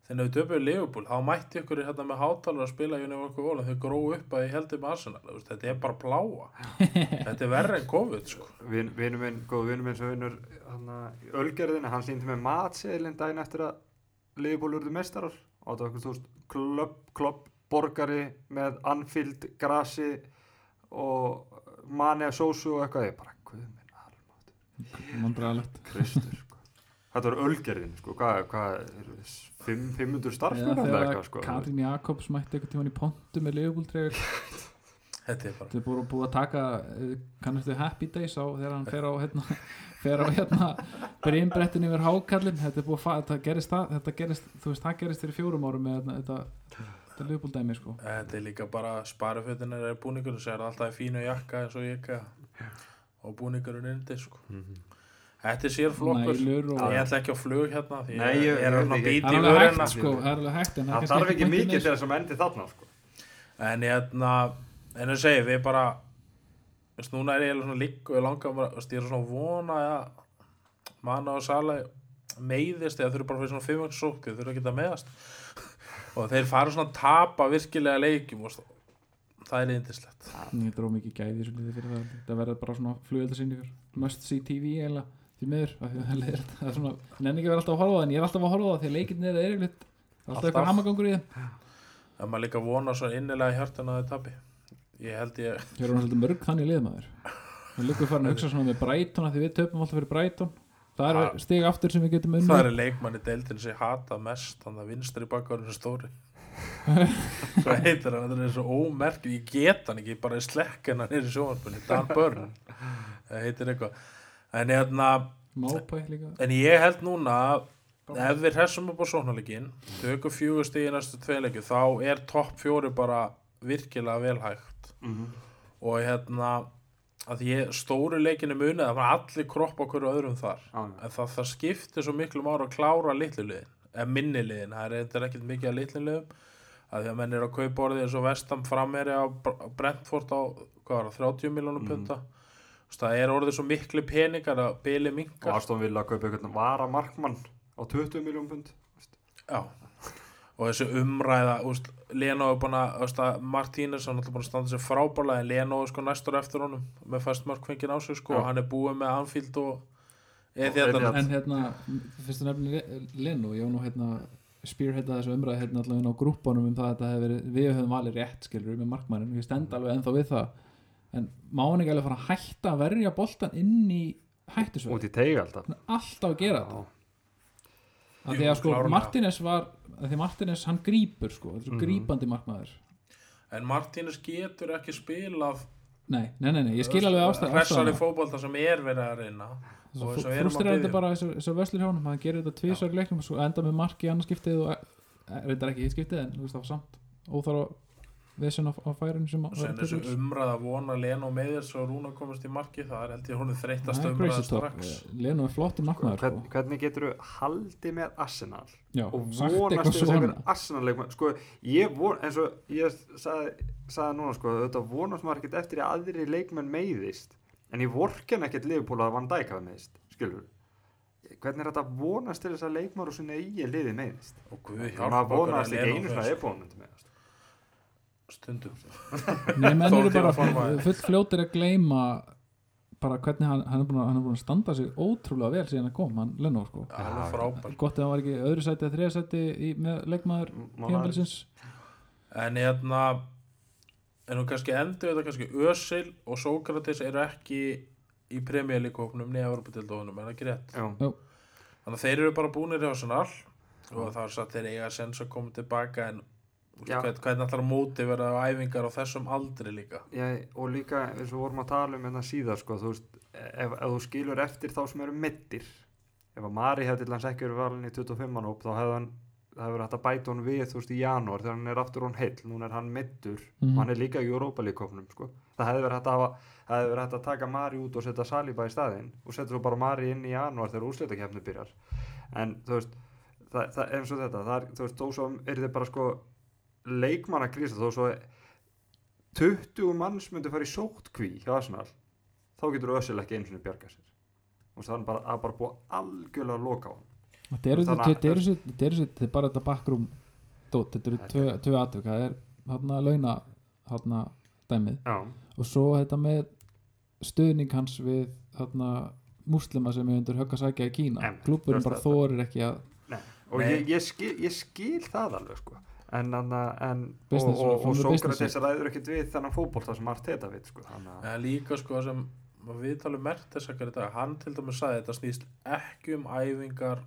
þegar við döpuðu Liverpool þá mætti ykkur hérna með hátalar að spila í okkur vol, þau gróu upp að ég held ég með Arsenal, þetta er bara pláa [LAUGHS] þetta er verra en COVID sko. Vin, vinur minn, góð vinur minn sem vinnur hann í Ölgerðinu, hann sýndi með matseðilinn daginn eftir að Liverpool urðu mestarar og það var eitthvað, þú veist, klopp, klopp, borgari með Anfield, grasi og mani að sósu og eitthvað, ég bara, guð minn almátt, mandræðalegt. Kristur, sko. Þetta var Ölgerðin, sko, hvað, hvað, eru þess, fimm- 500 Eða starfsmenn eða eitthvað, sko. Katrín Jakobs mætti eitthvað tíman í pontu með liðbúltreyjur, [LAUGHS] þetta er bara Þetta er búið, búið að taka eh, kannastu Happy Days á þegar hann fer á hérna, [LAUGHS] fer á hérna brimbrettin yfir hákallin þetta er búið að fa- þetta gerist, það, þetta gerist þú veist það gerist fyrir fjórum árum með hérna, þetta, þetta liðbúldæmi sko Þetta er líka bara sparafötunar er búningur þú sér alltaf í fínu jakka eins og ég ekki og búningurinn er undir sko. Mhm. Þetta er sér flokkur Nælur og Ég ætla ekki á flug hérna því Nei, ég, ég- er ég að býta það í er alveg vörina hægt sko. það alveg hægt en Það þarf ekki mikið til þess að endi þarna, sko. En hérna en ég segi við bara veist, núna er ég alveg svona lík og ég langar bara, veist, ég er svona að vona að manna og sala meiðist eða þurfa bara fyrir svona fimm okkur sók þau þurfa ekki að meðast [LAUGHS] og þeir fara svona að tapa virkilega leikjum og það er eindislegt ég dróð mikið gæði liði fyrir það það verður bara svona flugöldasýningur must see TV eiginlega því miður það er það svona nenni ekki að vera alltaf að horfa það en ég er alltaf að horfa það því að leikinn er yfirleitt alltaf eitthvað hamagangur í þeim. En maður líka vona svo innilega í hjartan að þau tapi. Ég held ég Hér er svolítið mörg þannig liðmaður Við líkum farin að hugsa svona með af því við töpum alltaf fyrir Brighton. Það er stig aftur sem við getum unni það er leikmann í deildin sem ég hata mest þannig að vinstri bakkarinn er stóri svo [LAUGHS] heitir hann? Þetta er svo ómerk ég get hann ekki, ég bara slekk hann er í sjónvarpunni, Dan Byrne. Það heitir eitthvað en, hérna, Mápæ líka. en ég held núna að ef við hressum upp á sóknarleikin tökum fjögur stig í næstu tveileikju þá er topp fjóri bara virkilega velhægt Mhm. og hérna að ég stóru leikinu munið að maður allir kroppa okkur öðrum þar. Já. en það, það skiptir svo miklu mára að klára litlu liðin, eða minni liðin það er eitthvað ekkert mikið að litlu liðum. Að því að menn er að kaupa orðið eins og vestam framherri á Br- Brentford á var það, 30 miljónum punta Þú veist, það er orðið svo miklu peningar að byli Og minkar Aston Villa kaupa einhvern vara markmann á 20 miljón pund. Já. og þessi umræða úst, Leno er búin að, Martínez hann er búin að standa sér frábærlega en Leno er sko næstur eftir honum með fast mörkfengin á sig sko og hann er búið með Anfield og Og Etihad. En hérna, fyrstu nefni Leno, ég var nú hérna spearheada þessu umræði hérna allavega á grúppunum um það að þetta hefði verið, við höfum valið rétt skilur með markmannin, við stend alveg ennþá við það en má hann ekki alveg fara að hætta að verja boltan inn í hættusvöld Út í teig alltaf. alltaf að gera þetta. Að því að sko klárlega. Martínez var að því Martínez hann grípur sko. Þetta er svo Mhm. grípandi markmaður. En Martínez getur ekki spilað nei, nei, nei, nei, ég skil alveg ástæð hressari fólkbólta sem er verið að reyna. Og eins og við erum að frústrerandi biðja bara þessar vöslur hjá honum hann gerir þetta tvisar í leiknum og svo enda með marki í annars skiptið og e, reyndar ekki í skiptið en þú veist það var samt óþarfa vesen á, á færinu sem og sen þessu umræða vona Leno með þess og Rúna komast í marki það er held ég hún er þreytast það er umræða strax. Leno er flottur markmaður Hvern, sko. hvernig getur þú haldið með Arsenal? Já, og vonast þess að svona. einhver Arsenal sko, ég von, eins og ég sagði, sagði núna sko, þetta vonast maður ekkert eftir að aðri leikmenn meiðist en ég vorken ekkert Liverpool að Van Dijk hafa meiðist skilur hvernig er þetta að vonast til þess að leikmann og sinna í liði meiðist? Og okkur vonast að ekki einu svona ebónum til meiðast stundum. Nei, menn [LAUGHS] eru bara full fljótir að gleyma bara hvernig hann, hann, er búin að, hann er búin að standa sig ótrúlega vel síðan að kom, hann Leno sko. gott ef hann var ekki í öðru sæti eða þriða sæti í, með leikmaður tímabilisins en hérna en hún kannski endur þetta kannski Ösil og Sókrates eru ekki í premjölíkóknum niður Evropadildóðunum, er það ekki rétt? Já, Þannig að þeir eru bara búinir hjá Arsenal og það er satt þeir eiga sens að koma tilbaka en hvernig ætlar að móti vera á æfingar á þessum aldri líka? Ég, og líka eins og vorum að tala um hérna síðar sko, þú veist, ef, ef þú skilur eftir þá sem eru middir ef að Mari hefði til hans ekki verið valin í 25 mann þá hefði hann það hefur hægt að bæta hún við þú veist í janúar þegar hann er aftur hún heill. Núna er hann middur Mhm. og hann er líka í Europa líkofnum sko. það hefði verið hægt að, hefði verið hægt að taka Mari út og setja Saliba í staðinn og setja svo bara Mari inn í janúar þegar úrslitakefni eins og er, þú veist, þó svo er þið bara sko leikmanna krísa þó svo 20 manns myndi fara í sótkví hjá Arsenal þá getur Össil ekki einu sinni bjarga sér. Og það er bara, að bara búa algjörlega að loka á hann Þetta að- þetta er bara þetta backroom dót, þetta eru tvö, tvö atvik. Það er hérna launa hérna dæmið. Já, og svo þetta með stuðning hans við hérna múslima sem er undir högg að sækja í Kína. Þú bara þorir ekki að nei. og Nei. ég, ég, skil, ég skil það alveg sko en, en, en og, Business- og, og Sókrates ræður ekkert við þennan fótbolt það sem Arteta veit sko en líka sko sem við talum Mertesakar í dag hann til dæmis sagði þetta snýst ekki um æfingar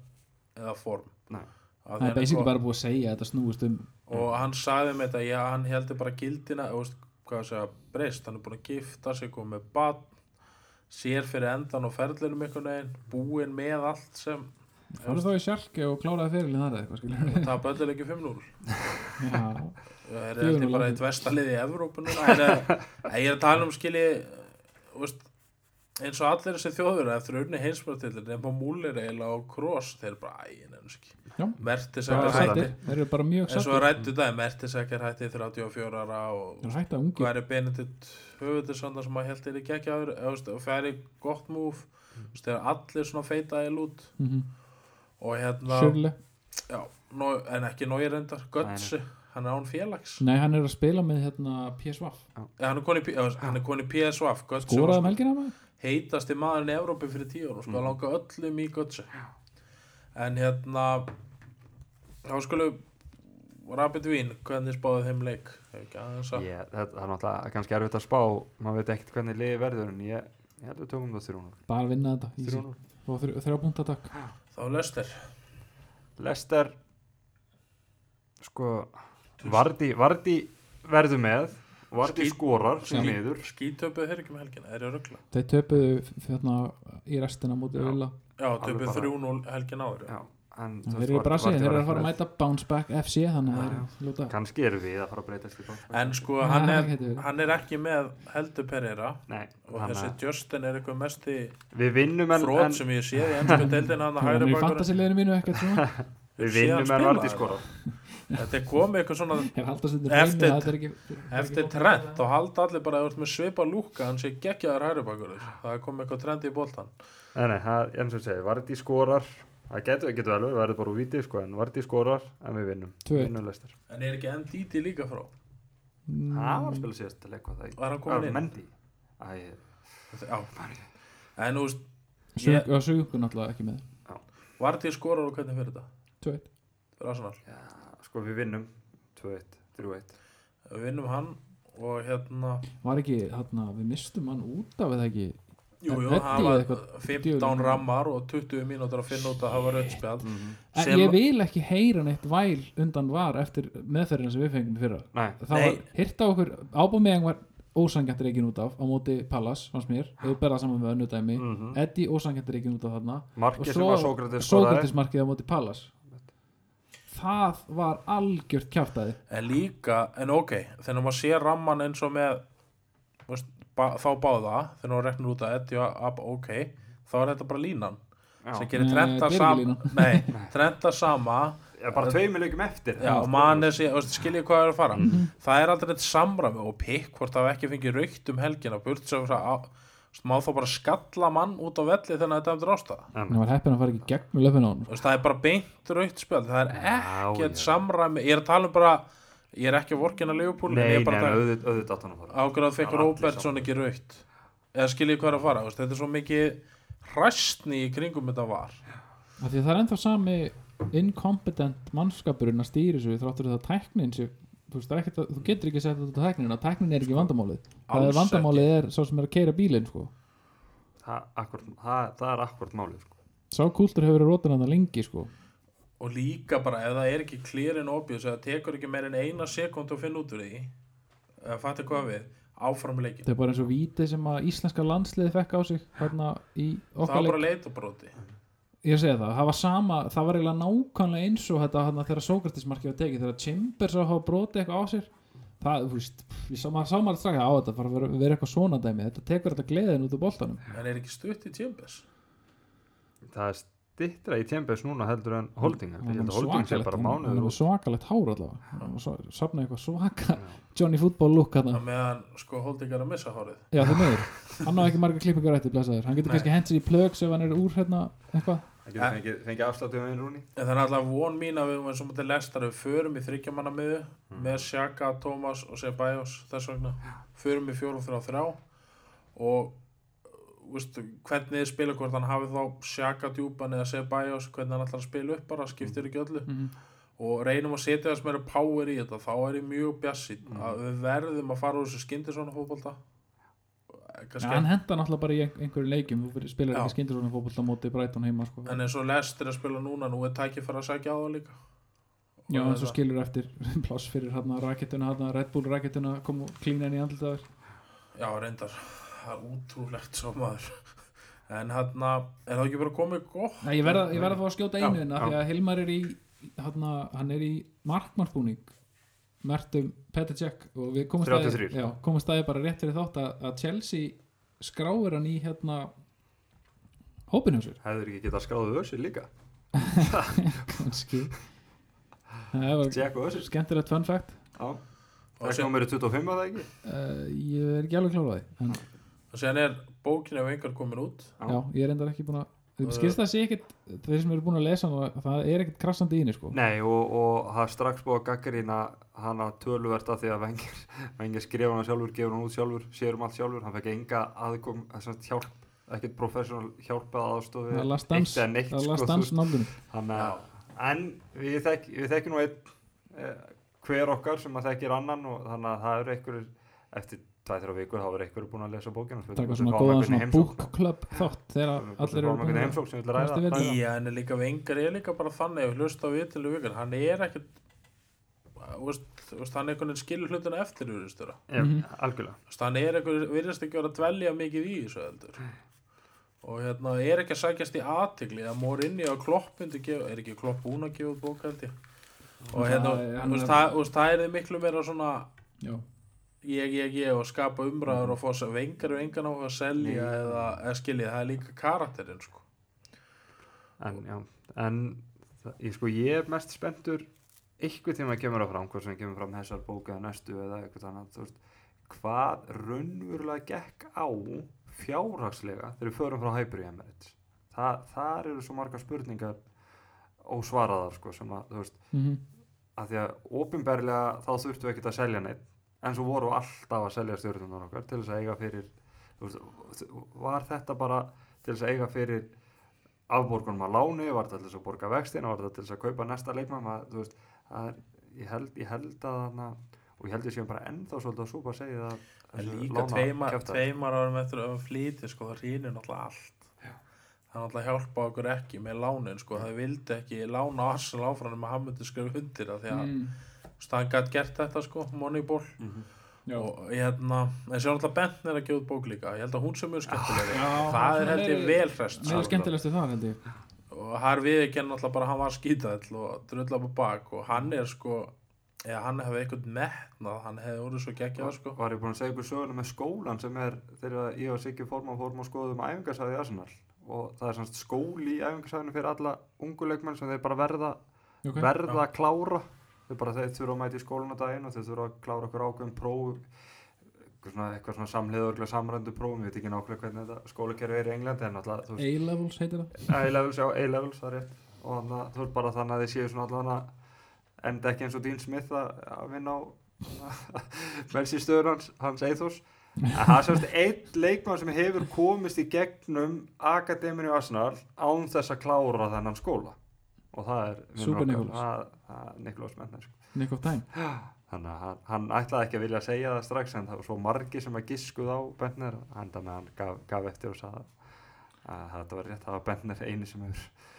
eða form. Það er basically sko- bara búið að segja að þetta snúist um og hann sagði með þetta, já, hann heldur bara gildina, þú veist, hvað að segja, breyst, hann er búin að gifta sig, komið með badn, sér fyrir endan og ferlinum einhvern veginn, búinn með allt sem, farið þá í sjálki og kláraði fyrirlin þar eða eitthvað skilur það böllir ekki 5-0. já, Það er 4-0 ekki bara eitt vestaliði í Evrópu núna, en eh, er að tala um skilji, eins og allir þessi þjóður eftir unni heimsmjörtillir, nema múlir eiginlega á kross, þeir eru bara, æ, nefnum ekki. Já. Mertis Bara ekki sættir. hætti, sættir, þeir eru bara mjög en svo sættir rættu það, Mertis ekki hætti 34 ára og þeir eru er Benedikt höfundisson sem að held er ekki ekki áður og færi gott múf mm. þegar allir svona feitaði lút mm og hérna já, nó, en ekki nógi reyndar Götzi, hann er án félags. Nei, hann er að spila með hérna PSV ja, hann er koni, hann er koni PSV Götzi Skoraði var um helgina maður? heitasti maðurinn í Evrópi fyrir tíu árum sko, mm. langa öllum í Götzi en hérna þá skulum Rapid Vín, hvernig spáðu þeim leik? Ekki aðeins að ég, þetta það er náttúrulega kannski erfitt að spá maður veit ekkert hvernig liði verður en ég, ég held að við tökum það 3-0 Bara að vinna þetta. 3-0 Og þrjá, þrjá punta takk þá löstir Lester sko Vardi, Vardi verður með Vardi Skít- skorar sem Já. miður skítöpuð þeir ekki með helgina, er ég ruggla Þeir töpuðu hérna í restina mútið Já. Villa Já, töpuð bara- 3-0 helgin áður já. En, Þeir eru í Brasilíu, þeir eru að fara að mæta Bounce Back FC þannig að Já, þeir lúta. Kannski eru við að fara að breytast í bóks En sko, hann það er, hann er ekki með heldur Pereira. Nei, og þessi að Justin er eitthvað mest í en sem ég séð í ennsku deildin hann [LAUGHS] að Hann er hægri í bakur fantasileginu mínu ekkert svona [LAUGHS] við Sé vinnum en Vardi eða? skorar Þetta er komið eitthvað svona [LAUGHS] Ef halda sér Eftir- er er eftir trend og halda allir bara að með svipa lúka hann sé geggjaðar hægri bakur það er komið eitthvað trend í nei, það, eins og ég segi, Vardi skorar það getur, getur vel, við verðum bara úr víti sko, en Vardi skorar en við vinnum. Vinnum En er ekki NDT líka frá? Mm, Það var að spila síðast að leik hvað það Var hann kominn inn? Mendi Æ, Já. En þú veist, Og Sögur náttúrulega ekki með. Var til skorar og hvernig fyrir þetta? 2-1 Fyrir Arsenal? Já, sko við vinnum 2-1, 3-1 Við vinnum hann og hérna Var ekki, hérna, við mistum hann út af eða ekki Jú, jú, það var eitthvað 15 djöfulinn. rammar og 20 mínútur að finna út að rauðspjald Mhm. En Sem- ég vil ekki heyra neitt væl undan var eftir meðferðina sem við fengum í fyrra. Nei, Það Nei. var, hirta okkur, ábúmiðan var ósangjant reikin út af á móti Pallas, fannst mér, ef við berða saman með önnu dæmi. Mhm. Eddie ósangjant reikin út af þarna. Markið sem var Sókrates skoraði. Sókratismarkið á móti Pallas. Það var algjört kjáftæði En líka, en ok, þegar maður sé ramman eins og með veist, þá báða, þegar maður reknur út að og Ab, ok, þá er þetta bara línan sem Já, gerir trenta þetta er ekki sama. [LAUGHS] Nei, trenta sama Já, bara tveimur leikum eftir. Já, er síðan, skiljið hvað er að fara. Mhm. Það er aldrei eitt samræmi og pikk hvort það ekki fengið raukt um helgina burt sem það á- þú veist, má þá bara skalla mann út á velli þannig að þetta eftir ástæða? Það var heppin að fara ekki gegn með löfin á hann það er bara beint raukt spjald það er ekkert já. samræmi. Ég er að tala um bara ég er ekki að vorkina Leopold en Nei, ég er nei, bara að auðvitað auðvitað átt hann að fara ákveð að fekk Róbertsson ekki raukt eða skiljið hvað er að fara þú veist, þetta er svo mikið hræstni í kringum þetta var Af Því að það er ennþá sami inkompetent mannskapurinn að stýri svo þráttur það tæknin sér þú, veist, það er ekkert að, þú getur ekki að setja þetta á tæknina tæknin er ekki vandamálið það er vandamálið er svo sem er að keira bílinn sko. það, akkurt, það, það er akkord málið sko. sá kúltur hefur verið rótin að það lengi sko. Og líka bara ef það er ekki and obvious eða tekur ekki meir en eina sekund að finna út úr því eða fattu hvað við áfram leikin það er bara eins og vítið sem að íslenska landsliði fekk á sig hérna í það okkar var leik. bara leitabróti ég segi það, það var sama það var eiginlega nákvæmlega eins og þetta hérna, þegar Sókratismarkið var tekið, þegar Chambers að hafa brotið eitthvað á sér. Það, þú veist, ég sá maður maður strax á þetta bara vera, vera eitthvað svona dæmi, þetta tekur þetta gleðin út úr boltanum. En er ekki stutt í Chambers? Það er stittra í Tjembes núna heldur en Holding Hann er Holding sé svakalegt- bara hann- hann er mánuður svakalegt hár allavega. Hann safnaði eitthvað svaka. Johnny Football look það meðan sko Holding er að missa hárið. Já það meður, hann á ekki marga klippingar eftir blessaður, hann getur kannski hendt sér í plögs ef hann er úr hérna eitthvað. Það getur fengið, fengið afsláttu með einu rúni. En það er alltaf von mín að við erum eins og mútið lestar við förum í þryggjamanna miðu með Sjaka, Tómas og Sebajos þess vegna, förum í fjórum þrjá þrjá og Vistu, hvernig þið spila hvort hann hafi þá Sjaka djúpan eða Sebajos hvernig hann ætlar að spila upp bara, skiptir ekki öllu. Mm. Og reynum að setja þess meira power í þetta þá er ég mjög bjassinn Mm. að við verðum að fara úr þessu skindi svona fótbolta ja, hann henda náttúrulega bara í ein- einhverju leikjum þú spilar ekki fótbolta á móti Brighton heima sko. en eins og Lester að spila núna nú er tækið fyrir að sækja á það líka. Já Og svo skilur eftir [LAUGHS] pláss fyrir hérna raketuna, hérna Red Bull raketuna kom og klína henni í andlitaður já reyndar, það er útrúlegt svo maður. En hann er það ekki bara komið gott? Nei, ég verða ég verð að fá að skjóta einu hérna já. því að Hilmar er í hérna, hann er í markmannsbúning mertum Petr Cech og við komum 33. já, komum staði bara rétt fyrir þátt að, að Chelsea skráir hann í hérna hópinu sér hefur ekki getað skráðu össir líka? [LAUGHS] Kannski. Það Jack og össir skemmtilegt fun fact. Já. og það sem, komur 25 að það ekki? Uh, ég er ekki alveg kláraði en, og sem er bókin ef einhver komin út. Já. já, ég er endar ekki búin að skilst það sé ekkit, þeir sem eru búin að lesa hann, það er ekkit krassandi í henni sko. Nei og, og það er strax búið að gaggarína hana töluvert af því að Vengir, Vengir [LAUGHS] skrifa hana sjálfur, gefur hann út sjálfur, sér um allt sjálfur, hann fekk enga aðkom, þessast hjálp, ekkert professional hjálp að aðstofi dance, eða neitt það sko, last Þannig að, en við, þekk, við þekkjum nú einn eh, hver okkar sem að þekkir annan og þannig að það eru einhverjir eftir 2-3 vikur þá er einhverjir búin að lesa bókina taka svona góðan svona book club þátt þegar allir eru búin að ræða í en er líka vengar er líka bara þannig að hlusta á vitilu vikar hann er ekkert hann er einhvern veginn skilur hlutina eftir Já, Mhm. hann er einhver, virðast ekki að dvelja mikið í þessu heldur. Og hérna er ekki að sækjast í aðtigli að mór inni á kloppundi er ekki klopp búin að gefa bók og Það hérna, er- er- það, það er miklu meira svona já, ég, ég, ég og skapa umræður og fá þess að vengar og engan á að selja Nei. eða, eða skilja, það er líka karakterinn sko. en, já, en ég, sko, ég er mest spenntur eitthvað tíma kemur það fram, hvort sem kemur fram þessar bóka eða næstu eða eitthvað annað þú veist, hvað raunverulega gekk á fjárhagslega þegar við förum frá Hyper í Emirates Þa, þar eru svo margar spurningar ósvaraðar sko, sem að þú veist, mm að því að ofinberlega þá þurftum við ekkert að selja neitt en svo voru alltaf að selja stjórnum okkar til þess að eiga fyrir veist, var þetta bara til þess að eiga fyrir afborgunum að láni, var þetta til þess að borga vextina, var þetta til þess að kaupa næsta leikmann? Er, ég held, ég held að hana, og ég held ég séum bara ennþá svolítið að súpa að segja það en líka tveimar, tveimar árum eftir að flýti sko, það rínir náttúrulega allt. Það náttúrulega hjálpa okkur ekki með lánin sko, það vildi ekki lána Arsenal áfram með hann myndi skrifa undir það því að mm. Mm. hann gætt gert þetta sko, Moneyball. Mhm. já, og hérna, en sér náttúrulega Bentner að gefa út bók líka, ég held að hún sé mjög skemmtilega Já, það er held ég er- vel hrest meira skemmtilegstu þar held ég. Og hann við ekki náttúrulega bara hann var skítall og drulla på bak og hann er sko eða hann hefði eitthvað metnað. Hann hefði orðið svo geggjað sko. Var ég búin að segja ykkur söguna með skólan sem er þegar ég og Siggi fórum fórum að skoðum æfingarsæði Arsenal? Og það er svona skóli í æfingarsæðinu fyrir alla ungu leikmenn sem þeir bara verða okay. verða að klára þeir bara þeir þurfa að mæta í skólan á daginn og þeir þurfa að klára okkur ákveðum próf eitthvað svona, eitthvað svona samliðurlega samrændu prófum, ég veit ekki nákvæmlega hvernig þetta skólakerfi er í Englandi A-levels heitir það. A-levels, já, A-levels, það er rétt. Og þannig að þú veist bara þannig að þið séu svona allavega enda ekki eins og Dean Smith að, vinna á [LAUGHS] melsi stöður hans, hans Eithos en það er sérst einn leikmann sem hefur komist í gegnum Akademinu Arsenal án þess að klára þennan skóla og það er Super. Nicholas. er Menner sko. Nick of Time [GASPS] þannig að hann, hann ætlaði ekki að vilja segja það strax en það var svo margi sem að giskuð á Bentner enda með hann gaf, gaf eftir og sagði að þetta var rétt það var Bentner eini sem hefur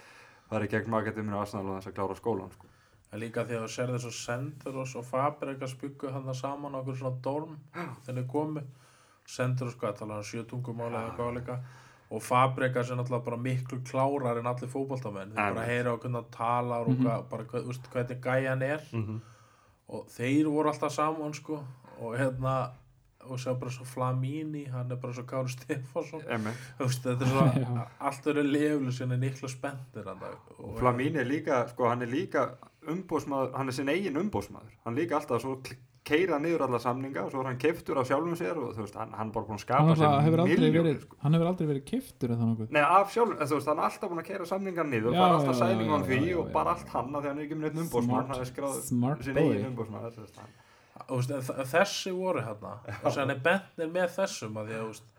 farið gegn makaduminu á Arsenal og þess að klára skólan sko. En líka því að þú serði svo Senderos og Fabregas byggu hann það saman á okkur svona dorm [GASPS] þeir komu Senderos hvað tala hann sjö tungumáli eða hvað líka og Fabregas er náttúrulega bara miklu klárar en allir fótboltamenn. Þeir bara heyra okkur hann talar og Mhm. hvað, bara úst, hvernig gæjan er. Mm -hmm. og þeir voru alltaf saman sko. Og hérna og sér bara svo Flamini hann er bara svo Kári Stefánsson. Veist, þetta er svo [LAUGHS] allt verið leflu sem er nikla spenntir hann og Flamini er líka, sko, hann er líka umbósmaður, hann er sinn eigin umbósmaður hann er líka alltaf svo kl- keira niður alla samninga og svo er hann keiftur af sjálfum sér og þú veist, hann, hann er bara búin að skapa sér verið, sko. hann hefur aldrei verið kiftur eða þannig Nei, af sjálfum, þú veist, hann er alltaf búin að keira samninga niður og Já, er alltaf á já, því já, og bara allt hann af því hann er ekki með neitt umbósmann, hann er skráð smart sinn boy. eigin en þ- þessi voru hérna og sér hann er bennir með þessum að því að, þú veist,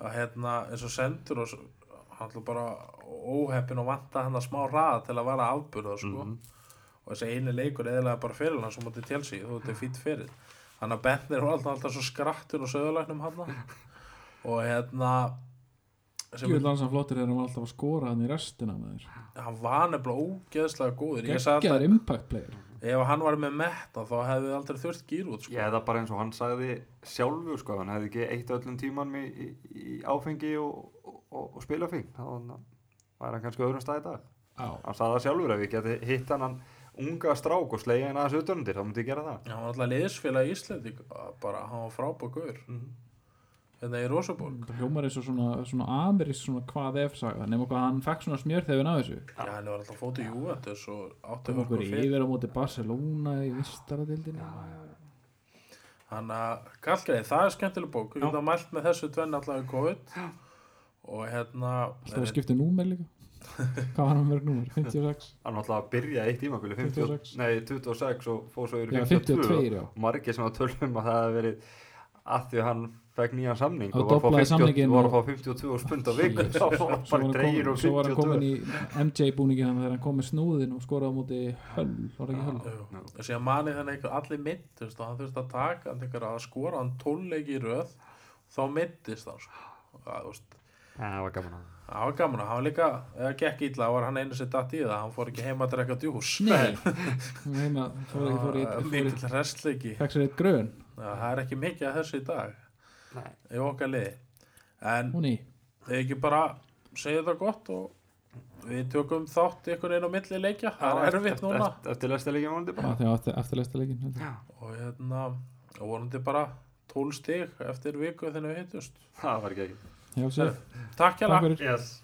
að hérna eins og sendur og hann er bara óheppin og vanta hann að smá ræða til að vara afburða sko. Mhm. Og þessi eini leikur eðalega bara fyrir hann sem mútið til sig, þú veit, er fýtt fyrir. Hann að bennir var alltaf, alltaf svo skrattur og söðulegnum hann og hérna Ég alls að flottir er hann var alltaf að skora hann í restina með þér. Hann var nefnilega ógeðslega góður. Ég alltaf, impact player. Ef hann var með metta þá hefði við aldrei þurft gýr út sko. Já, það er bara eins og hann sagði sjálfur, sko, hann hefði ekki eitt öllum tíman í, í, í áfengi og, og, og spilafín, þá var hann kannski öðrum stað í dag. Já, Hann sagði það sjálfur, ef ég geti hitt hann hann unga strák og slegið hann aðeins utanundir, þá myndi ég gera það. hann var alltaf liðsfélag í Íslandi bara, hann var frábæð gaur. Hérna í Rosaborg það hljómar eins og svona, svona amerísk svona hvað ef saga nema hvað hann fekk svona smjör þegar við náðu þessu. Já, hann var alltaf fótið Juventus og átti það var yfir á móti Barcelona í vistaradildinu Þannig að, kallgreið, það er skemmtileg bók. Við Já. getum mælt með þessu tvenn alltaf í COVID. Og hérna, alltaf að skipta númer líka [LAUGHS] hvað var hann mörg númer, 56 Hann var alltaf að byrja eitt tímabili, 26. nei, 26 og fór svo yfir já, 52. 52 já. Margir sem að tölum að það hefði verið að því að hann fekk nýjan samning Og og var að fá doblaði 50 samninginn var að og- fá 52 spund á [LAUGHS] viku. Þá var svo bara var hann dreigir komin, og svo var hann komin 52 í MJ búningi hann þegar hann kom með snúðin og skoraði á móti höll, var það ekki höll? jú, þessi að manni þannig eitthvað allir myndist og hann þurfti að taka hann eitthvað að skora hann tólleiki í röð þá hann sko. Og það, það var gaman að það var gaman að hann var líka, eða gekk illa var hann einu sér datt í það, hann fór ekki heima að drekka djús. Nei, [LAUGHS] hann heima fór í, fór í, fór í, mikill restleiki fekk sér eitt grön. Það er ekki mikið að þessu í dag. Nei. í okkar liði. En þeir ekki bara segja þetta gott og við tökum þátt ykkur einu á milli leikja. Það er erfitt núna. Eftir, lesta leikja vonandi já, bara þegar eftir, eftirleista leikin Já. og hérna vonandi bara 12 stig eftir viku þegar við hittust Það var ekki ekki já, sér, takk hjá takk fyrir Yes